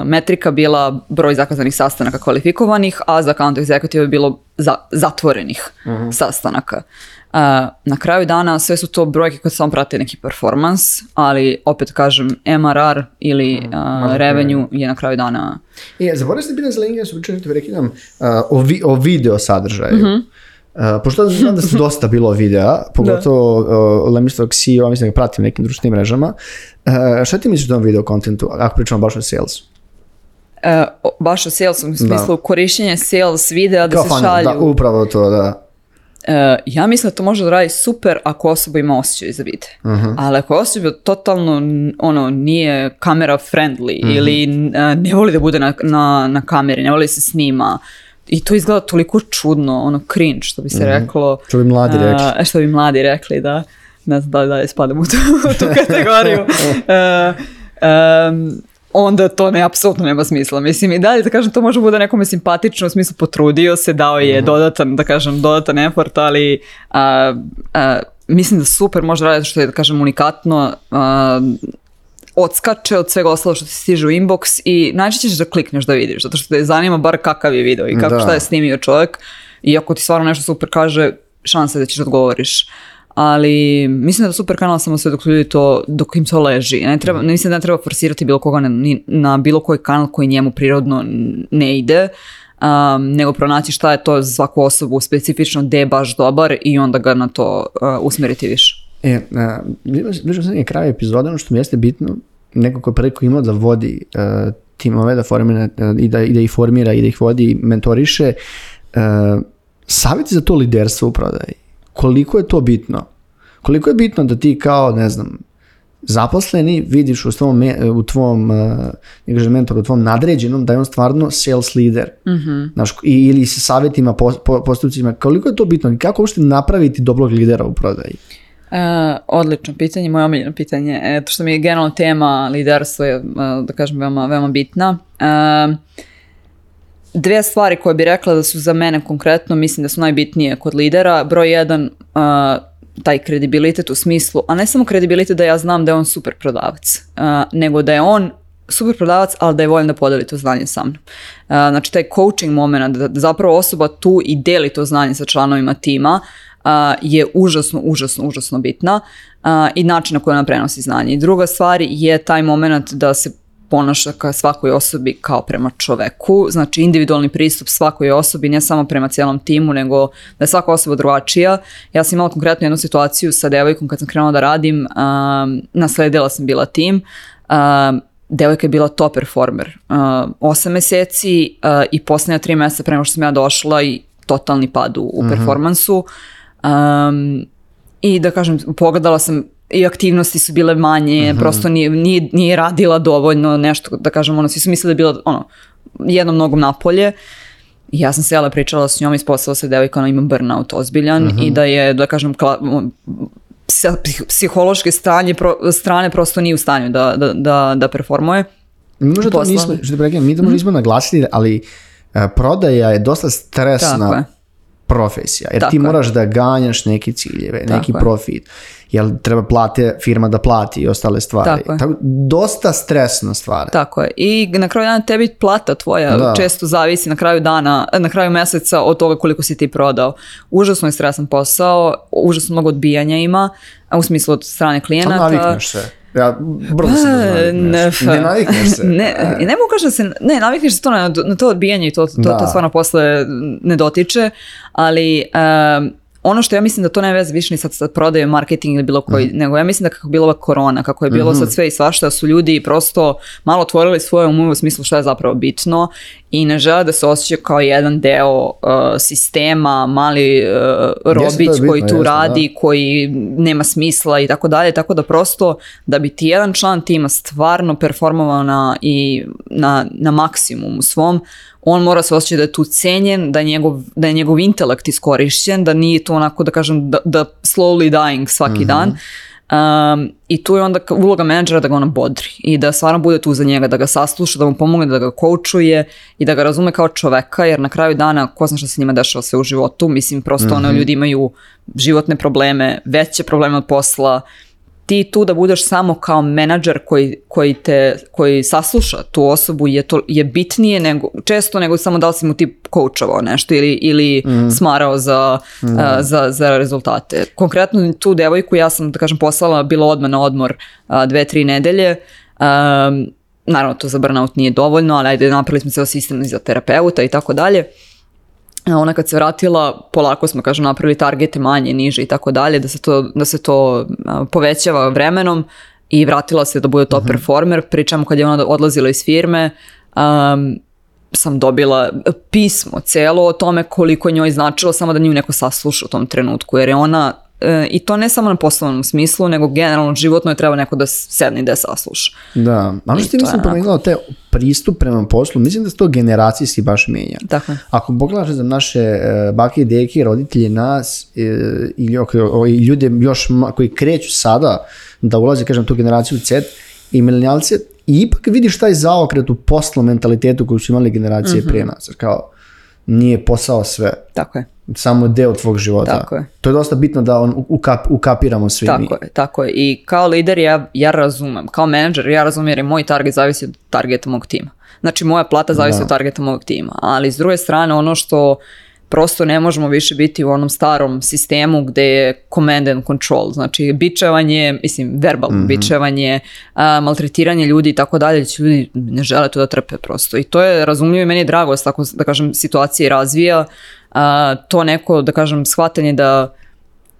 metrika bila broj zakazanih sastanaka kvalifikovanih, a za account executive bi bilo zatvorenih mhm. sastanaka na kraju dana sve su to brojke koje samo prate neki performans, ali opet kažem MRR ili uh, revenue je na kraju dana. Je, zaboravio sam pitanje za LinkedIn, sam uh, o, vi, o video sadržaju. mm Uh, pošto znam da su [LAUGHS] dosta bilo videa, pogotovo uh, Lemistovog CEO, mislim da ga pratim nekim društvenim mrežama. Uh, šta ti misliš o tom video kontentu, ako pričamo baš o salesu? Uh, baš o salesu, u smislu da. korišćenje sales videa da se fun, šalju. Da, upravo to, da. E, ja mislim da to može da radi super ako osoba ima osjećaj za vide. uh mhm. Ali ako osoba totalno ono, nije kamera friendly mhm. ili e, ne voli da bude na, na, na kameri, ne voli da se snima, i to izgleda toliko čudno, ono cringe, što bi se mhm. reklo. Što bi mladi e, rekli. Uh, što bi mladi rekli, da. Ne znam da li u tu, [LAUGHS] kategoriju. uh, onda to ne, apsolutno nema smisla. Mislim, i dalje, da kažem, to može bude nekome simpatično, u smislu potrudio se, dao je mhm. dodatan, da kažem, dodatan effort, ali a, mislim da super može raditi što je, da kažem, unikatno, odskače od svega ostalo što ti stiže u inbox i najčešće ćeš da klikneš da vidiš, zato što te zanima bar kakav je video i kako, da. šta je snimio čovjek. I ako ti stvarno nešto super kaže, šansa je da ćeš odgovoriš ali mislim da super kanal samo sve dok ljudi to, dok im to leži. Ne, treba, ne mhm. mislim da ne treba forsirati bilo koga na, na bilo koji kanal koji njemu prirodno ne ide, um, nego pronaći šta je to za svaku osobu specifično da je baš dobar i onda ga na to uh, usmjeriti više. E, uh, sam je kraj epizoda, ono što mi jeste bitno, neko ko je priliku imao da vodi uh, timove, da, formira, uh, i da, i da ih formira i da ih vodi, mentoriše, uh, savjeti za to liderstvo u prodaji koliko je to bitno. Koliko je bitno da ti kao, ne znam, zaposleni vidiš u svom u tvom uh, mentoru, u tvom nadređenom da je on stvarno sales leader. Mhm. ili sa savjetima, po, postupcima. Koliko je to bitno i kako uopšte napraviti dobrog lidera u prodaji? E, odlično pitanje, moje omiljeno pitanje. E, to što mi je generalno tema liderstva je, da kažem, veoma, veoma bitna dve stvari koje bi rekla da su za mene konkretno, mislim da su najbitnije kod lidera. Broj jedan, taj kredibilitet u smislu, a ne samo kredibilitet da ja znam da je on super prodavac, nego da je on super prodavac, ali da je voljen da podeli to znanje sa mnom. Znači taj coaching moment, da zapravo osoba tu i deli to znanje sa članovima tima, je užasno, užasno, užasno bitna i način na koji ona prenosi znanje. I druga stvar je taj moment da se ponašaka svakoj osobi kao prema čoveku, znači individualni pristup svakoj osobi, ne samo prema cijelom timu, nego da je svaka osoba drugačija. Ja sam imala konkretno jednu situaciju sa devojkom kad sam krenula da radim, um, nasledila sam bila tim, um, devojka je bila top performer. 8 uh, osam uh, i posljednja tri mjeseca prema što sam ja došla i totalni pad u, mhm. performansu. Um, I da kažem, pogledala sam i aktivnosti su bile manje, mm prosto nije, nije, nije, radila dovoljno nešto, da kažem, ono, svi su mislili da je bila ono, jednom nogom napolje. I ja sam sjela pričala s njom ispostavila se se devojka, ona ima burnout ozbiljan mhm. i da je, da kažem, ono, psihološke stranje, pro, strane prosto nije u stanju da, da, da, performuje. Mi možda to nismo, što da mi to možda mhm. nismo naglasili, ali e, prodaja je dosta stresna profesija. Jer Tako ti moraš da ganjaš neke ciljeve, Tako neki profit. jel treba plate, firma da plati i ostale stvari. Tako, dosta stresna stvar. Tako je. I na kraju dana tebi plata tvoja često zavisi na kraju dana, na kraju mjeseca od toga koliko si ti prodao. Užasno je stresan posao, užasno mnogo odbijanja ima, u smislu od strane klijenata. Navikneš se. Ja brzo se pa, Ne navikneš se. Ne, ne mogu kažem se, ne, navikneš se to na, to odbijanje i to, to, to, stvarno posle ne dotiče, ali ono što ja mislim da to ne veze više ni sad sa prodajom, marketing ili bilo koji, mhm. nego ja mislim da kako je bila ova korona, kako je bilo mm sad sve i svašta, su ljudi prosto malo otvorili svoje umove u smislu što je zapravo bitno i ne žele da se osjećaju kao jedan deo uh, sistema, mali uh, robić koji tu radi, koji nema smisla i tako dalje, tako da prosto da bi ti jedan član tima stvarno performovao na, i na, na maksimum u svom, on mora se osjećati da je tu cenjen, da je njegov, da je njegov intelekt iskorišćen, da nije to onako da kažem da, da slowly dying svaki mhm. dan. Um, I tu je onda uloga menadžera da ga ona bodri i da stvarno bude tu za njega, da ga sasluša, da mu pomogne, da ga koučuje i da ga razume kao čoveka, jer na kraju dana ko zna što se njima dešava sve u životu, mislim prosto mm ono mhm. ljudi imaju životne probleme, veće probleme od posla, ti tu da budeš samo kao menadžer koji, koji, te, koji sasluša tu osobu je, to, je bitnije nego, često nego samo da li si mu ti koučovao nešto ili, ili mhm. smarao za, mhm. za, za, rezultate. Konkretno tu devojku ja sam da kažem poslala bilo odmah na odmor uh, dve, tri nedelje. naravno to za burnout nije dovoljno, ali ajde napravili smo se sistem za terapeuta i tako dalje ona kad se vratila, polako smo, kažem, napravili targete manje, niže i tako dalje, da se to, povećava vremenom i vratila se da bude top mhm. performer. Pričam kad je ona odlazila iz firme, sam dobila pismo celo o tome koliko njoj značilo samo da nju neko sasluša u tom trenutku, jer je ona E, i to ne samo na poslovnom smislu, nego generalno životno je treba neko da sedne i da sasluša. Da, ono što ti mislim promenila te pristup prema poslu, mislim da se to generacijski baš menja. Dakle. Ako pogledaš za naše e, bake i deke, roditelje nas e, i ljude još koji kreću sada da ulaze, kažem, tu generaciju Z i milenijalce, ipak vidiš taj zaokret u poslu mentalitetu koju su imali generacije mm nas. Kao, nije posao sve. Tako je. Samo deo tvog života. Tako je. To je dosta bitno da on ukap, ukapiramo svi tako Je, tako je. I kao lider ja, ja razumem, kao menadžer ja razumem jer je moj target zavisi od targeta mog tima. Znači moja plata zavisi od targeta mog tima. Ali s druge strane ono što prosto ne možemo više biti u onom starom sistemu gde je command and control, znači bičevanje, mislim verbalno mhm. bičevanje, maltretiranje ljudi i tako dalje, znači ljudi ne žele to da trpe prosto i to je razumljivo i meni je drago tako da kažem situacija razvija, to neko da kažem shvatanje da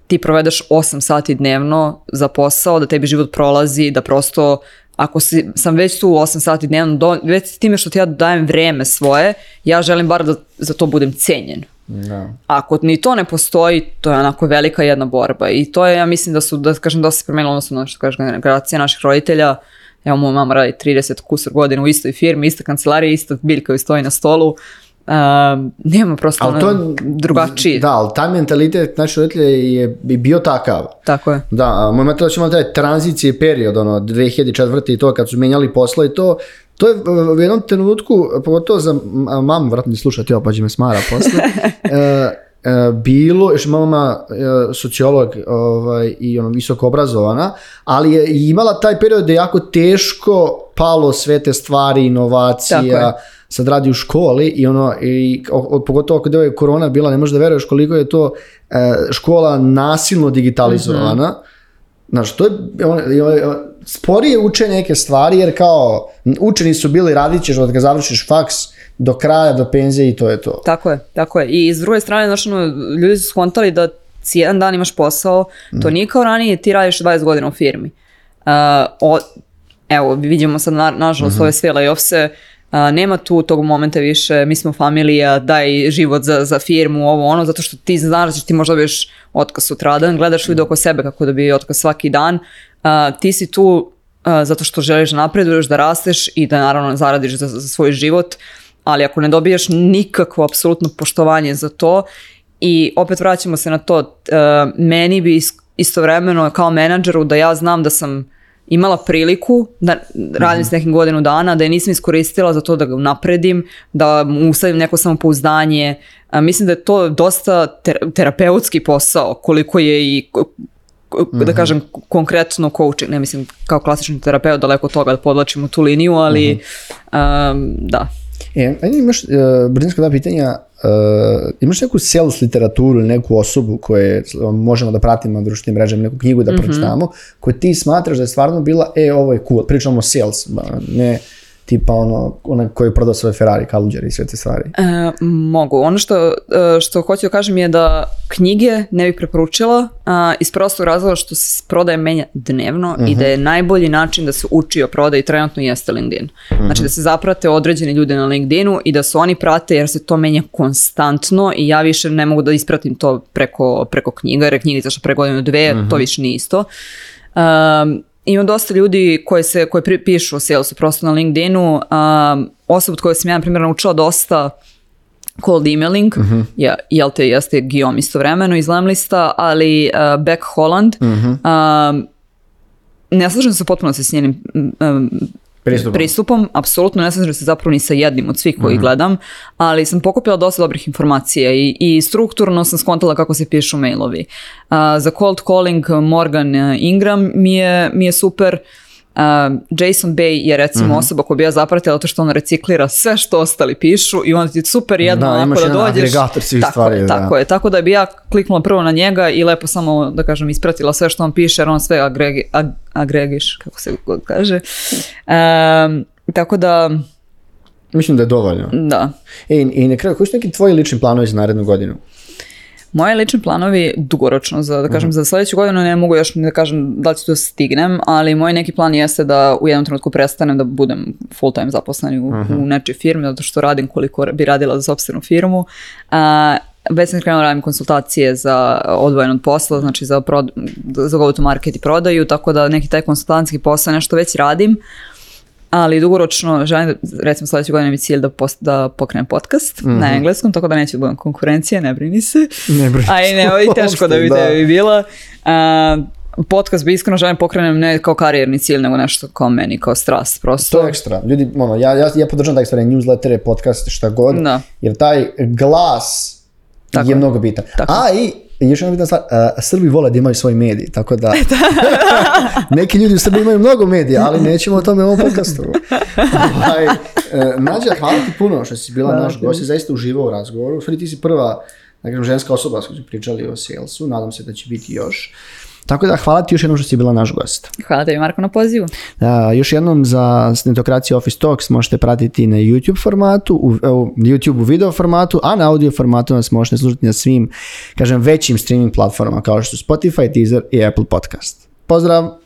ti provedeš 8 sati dnevno za posao, da tebi život prolazi, da prosto ako si, sam već tu 8 sati dnevno, do, već s time što ti ja dajem vreme svoje, ja želim bar da za to budem cenjen. Da. Ako ni to ne postoji, to je onako velika jedna borba i to je, ja mislim da su, da kažem, dosta se promijenilo odnosno što kažeš, generacija naših roditelja. Evo, moja mama radi 30 kusar godina u istoj firmi, ista kancelarija, ista biljka joj stoji na stolu. Uh, nema prosto ono to, drugačije. Da, ali taj mentalitet naših roditelja je bio takav. Tako je. Da, moj da će imati taj tranzicije period, ono, 2004. i to, kad su menjali posla i to, to je e, u jednom trenutku, pogotovo za mamu, vratno slušati, pa će me smara posle, [LAUGHS] e, e, bilo, još mama sociolog ovaj, i ono, visoko obrazovana, ali je imala taj period da je jako teško palo sve te stvari, inovacija, sad radi u školi i ono, i, pogotovo kada je korona bila, ne možeš da veruješ koliko je to škola nasilno digitalizovana. Mm Znaš, to je, sporije uče neke stvari, jer kao učeni su bili radit ćeš od kad završiš faks, do kraja, do penzije i to je to. Tako je, tako je. I s druge strane, znači, ljudi su skontali da si jedan dan imaš posao, to mm. nije kao ranije, ti radiš 20 godina u firmi. Uh, evo, vidimo sad, na, nažalost, mm -hmm. ove sve layoffse, nema tu tog momenta više, mi smo familija, daj život za, za firmu, ovo ono, zato što ti znaš da ti možda dobiješ otkaz sutradan, gledaš video oko sebe kako da bi otkaz svaki dan, ti si tu zato što želiš da napreduješ, da rasteš i da naravno zaradiš za, za svoj život, ali ako ne dobiješ nikakvo apsolutno poštovanje za to i opet vraćamo se na to, meni bi istovremeno kao menadžeru da ja znam da sam imala priliku da radim mm s mhm. nekim godinu dana, da je nisam iskoristila za to da ga napredim, da usadim neko samopouzdanje. A, mislim da je to dosta terapeutski posao koliko je i da mhm. kažem konkretno coaching, ne mislim kao klasični terapeut, daleko od toga da podlačimo tu liniju, ali mhm. da. E, ajde imaš, uh, da pitanja, Uh, imaš neku sales literaturu ili neku osobu koje ono, možemo da pratimo na društvenim mrežama, neku knjigu da mm -hmm. pročitamo, koju ti smatraš da je stvarno bila, e, ovo je cool, pričamo sales, ne tipa ono, onaj koji prodao svoje Ferrari, Calgary i sve te stvari? E, mogu. Ono što, e, što hoću da kažem je da knjige ne bih preporučila a, iz prostog razloga što se prodaje menja dnevno i da mhm. je najbolji način da se uči o prodaji trenutno jeste LinkedIn. Znači da mhm. se zaprate određeni ljudi na LinkedInu i da se oni prate jer se to menja konstantno i ja više ne mogu da ispratim to preko, preko knjiga jer je knjiga izašla pre godinu dve, to mhm. više nije isto. Um, ima dosta ljudi koji se, koji pišu o salesu prosto na LinkedInu. Um, osoba od koje sam ja, na primjer, naučila dosta cold emailing, mhm. jel te jeste Guillaume istovremeno iz Lemlista, ali back Beck Holland, mhm. ne slažem se potpuno sa s njenim pristupom. pristupom. Apsolutno, ne sam se zapravo ni sa jednim od svih koji mhm. gledam, ali sam pokupila dosta dobrih informacija i, i strukturno sam skontala kako se pišu mailovi. Uh, za cold calling Morgan eh, Ingram mi je, mi je super, Jason Bay je recimo mhm. osoba koju bi ja zapratila to što on reciklira sve što ostali pišu i on ti super jedno da, da jedan agregator svih tako Je, tako da. je, tako da bi ja kliknula prvo na njega i lepo samo da kažem ispratila sve što on piše jer on sve agregi, agregiš, kako se god kaže. Um, tako da... Mislim da je dovoljno. Da. I, e, i na kraju, koji su neki tvoji lični planovi za narednu godinu? Moje lični planovi dugoročno, za, da kažem, mhm. za sljedeću godinu ne mogu još da kažem da li ću to stignem, ali moj neki plan jeste da u jednom trenutku prestanem da budem full time zaposlen u, mm firmi, zato što radim koliko bi radila za sobstvenu firmu. već sam krenula radim konsultacije za odvojen od posla, znači za, gotovo za market i prodaju, tako da neki taj konsultantski posao nešto već radim ali dugoročno želim, recimo sljedeće godine mi cilj da, post, da pokrenem podcast na mhm. engleskom, tako da neću da budem konkurencija, ne brini se. Ne brini se. A i ne, teško da bi [LAUGHS] da. bila. Uh, podcast bi iskreno želim pokrenem ne kao karijerni cilj, nego nešto kao meni, kao strast prosto. To je ekstra. Ljudi, ono, ja, ja, ja podržam takve stvari, newsletter, podcast, šta god, da. jer taj glas tako. je mnogo bitan. Tako. A i i još jedna bitna stvar, e, Srbi vole da imaju svoj medij, tako da [LAUGHS] neki ljudi u Srbiji imaju mnogo medija, ali nećemo o tome u ovom podcastu. [LAUGHS] Ovaj, e, hvala ti puno što si bila naš gost, zaista uživao u razgovoru. Fri, ti si prva ženska osoba s kojom pričali o salesu, nadam se da će biti još. Tako da hvala ti još jednom što si bila naš gost. Hvala tebi Marko na pozivu. još jednom za Snetokraciju Office Talks možete pratiti na YouTube formatu, u, u YouTube video formatu, a na audio formatu nas možete služiti na svim, kažem, većim streaming platformama kao što su Spotify, Deezer i Apple Podcast. Pozdrav!